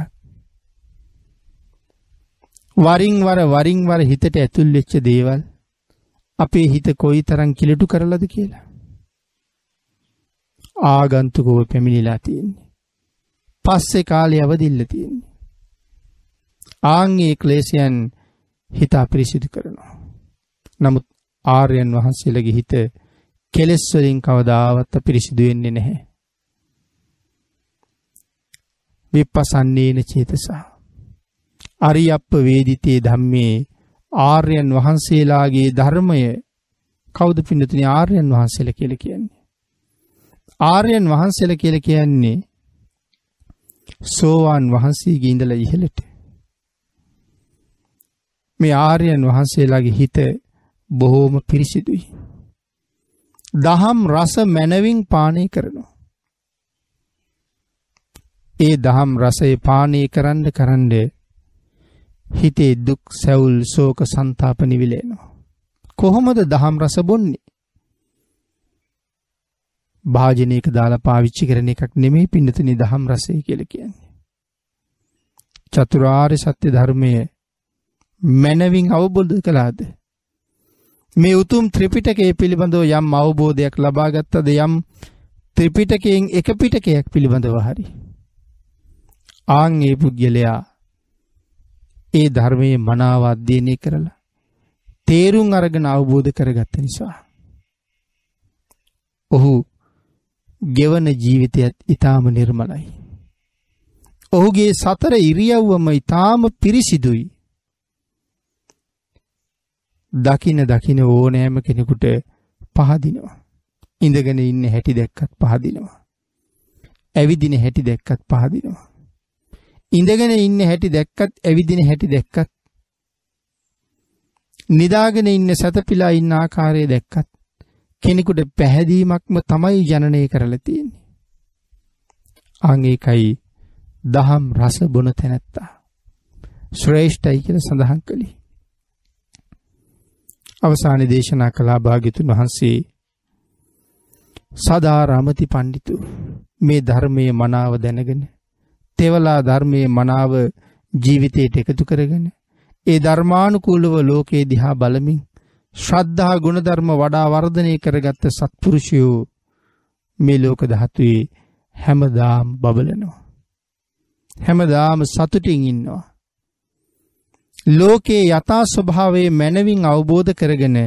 [SPEAKER 1] වරින් වර වරින් වර හිතට ඇතුල් වෙච්ච දේවල් අපේ හිත කොයි තරම් කිලිටු කරලද කියලා. ආගන්තුකව පැමිණිලා තියෙන්නේ. පස්සේ කාලේ අවදිල්ල තියෙන්නේ. ආන්ගේ ක්ලේශයන් හිත අපිරිසිදු කරනවා. නමුත් ආර්යයන් වහන්සේලගේ හිත කෙලෙස් වලින් කවදාවත් අපිරිසිදු වෙන්නේ නැහැ. විපස්සන්නේන චේතසා. අරියප්ප වේදිතේ ධම්මේ ආර්යයන් වහන්සේලාගේ ධර්මය කවුද පින්නතුනි ආර්යයන් වහන්සේලා කියලා කියන්නේ? ආර්යයන් වහන්සේලා කියලා කියන්නේ සෝවාන් වහන්සේගේ ඉඳලා ඉහළට මේ ආර්යයන් වහන්සේලාගේ හිත බොහෝම පිරිසිදුයි. දහම් රස මැනවින් පානය කරනවා. ඒ දහම් රසය පානය කරන්න කරන්න හිතේ දුක් සැවුල් සෝක සන්තාප නිවිලේනවා. කොහොමද දහම් රස බොන්නේ? භාජනයක දාලා පාවිච්චි කරන එකක් නෙමෙයි පින්නතුනි දහම් රසය කියලා කියන්නේ. චතුරාර්ය සත්‍ය ධර්මය මනවින් අවබෝධ කළාද? මේ උතුම් ත්‍රිපිටකය පිළිබඳව යම් අවබෝධයක් ලබා ගත්තද යම් ත්‍රිපිටකයෙන් එක පිටකයක් පිළිබඳව හරි. ආන් ඒ පුද්ගලයා ඒ ධර්මයේ මනාව අධ්‍යයනය කරලා තේරුම් අරගෙන අවබෝධ කරගත්ත නිසා. ඔහු ගෙවන ජීවිතයත් ඉතාම නිර්මලයි. ඔහුගේ සතර ඉරියව්වම ඉතාම පිරිසිදුයි. දකින දකින ඕනෑම කෙනෙකුට පහදිනවා. ඉඳගෙන ඉන්න හැටි දැක්කත් පහදිනවා. ඇවිදින හැටි දැක්කත් පහදිනවා. ඉඳගෙන ඉන්න හැටි දැක්කත් ඇවිදින හැටි දැක්කත් නිදාගෙන ඉන්න සැතපිලා ඉන්න ආකාරය දැක්කත් කෙනෙකුට පැහැදීමක්ම තමයි ජනනය කරලා තියෙන්නේ. අන් ඒකයි දහම් රස බොන තැනැත්තා. ශ්‍රේෂ්ඨයි කියලා සඳහන් කළේ. අවසාන දේශනා කළා භාග්‍යතුන් වහන්සේ. සදා රමති පණ්ඩිතු මේ ධර්මයේ මනාව දැනගෙන තෙවලා ධර්මයේ මනාව ජීවිතයට එකතු කරගෙන ඒ ධර්මානුකූලව ලෝකේ දිහා බලමින් ශ්‍රද්ධා ගුණධර්ම වඩා වර්ධනය කරගත්ත සත්පුරුෂයෝ මේ ලෝක ධාතුවේ හැමදාම බබලනවා. හැමදාම සතුටින් ඉන්නවා. ලෝකේ යථා ස්වභාවයේ මනවින් අවබෝධ කරගෙන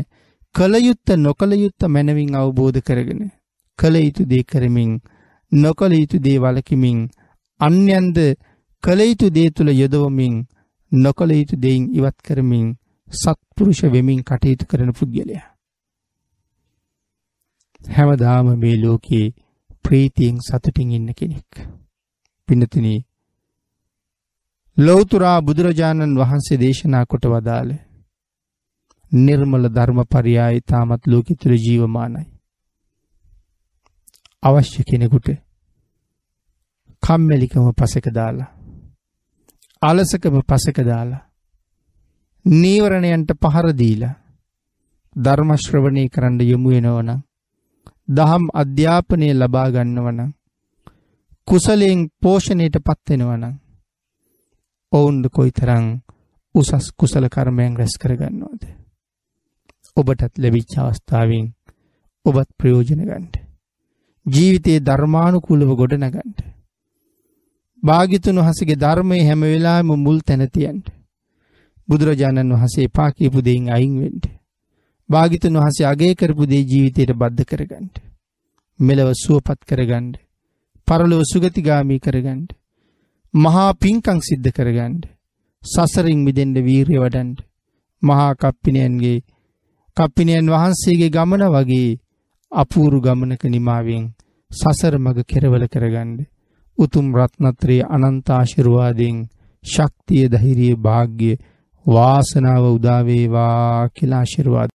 [SPEAKER 1] කල යුත්ත නොකල යුත්ත මනවින් අවබෝධ කරගෙන කල යුතු දේ කරමින් නොකල යුතු දේ වලකිමින් අන්‍යන්ද කළ යුතු දේ තුල යොදවමින් නොකළ යුතු දෙයින් ඉවත් කරමින් සත්පුරුෂ වෙමින් කටයුතු කරන පුද්ගලයා. හැමදාම මේ ලෝකේ ප්‍රීතියෙන් සතුටින් ඉන්න කෙනෙක්. පින්නතුනි ලෞතුරා බුදුරජාණන් වහන්සේ දේශනා කොට වදාළ නිර්මල ධර්මපරියාය තාමත් ලෝකෙ තුළ ජීවමානයි. අවශ්‍ය කෙනෙකුට කම්මැලිකම පසක දාලා අලසකම පසක දාලා නීවරණයන්ට පහර දීලා ධර්ම ශ්‍රවණය කරන්න යොමු වෙනවනම් දහම් අධ්‍යාපනය ලබා ගන්නවනම් කුසලයෙන් පෝෂණයට පත් වෙනවනම් ඔවුන්ද කොයිතරම් උසස් කුසල කර්මයන් රැස් කරගන්නවද ඔබටත් ලැබිච්ච අවස්ථාවෙන් ඔබත් ප්‍රයෝජන ගන්න ජීවිතයේ ධර්මානුකූලව ගොඩනගන්න භාග්‍යතුන් වහන්සේගේ ධර්මයේ හැම වෙලාවෙම මුල් තැන තියන්න. බුදුරජාණන් වහන්සේ එපා කියපු දෙයින් අයින් වෙන්න. භාග්‍යතුන් වහන්සේ අගය කරපු දේ ජීවිතයට බද්ධ කරගන්න. මෙලව සුවපත් කරගන්න. පරලොව සුගතිගාමී කරගන්න. මහා පිංකම් සිද්ධ කරගන්න. සසරින් මිදෙන්න වීරිය වඩන්න. මහා කප්පිනියන්ගේ කප්පිනියන් වහන්සේගේ ගමන වගේ අපූරු ගමනක නිමාවෙන් සසර මඟ කෙරවල කරගන්න. උතුම් රත්නත්‍රයේ අනන්ත ආශිර්වාදයෙන් ශක්තිය ධෛර්යය වාග්ය වාසනාව උදා වේවා කියලා ආශිර්වාද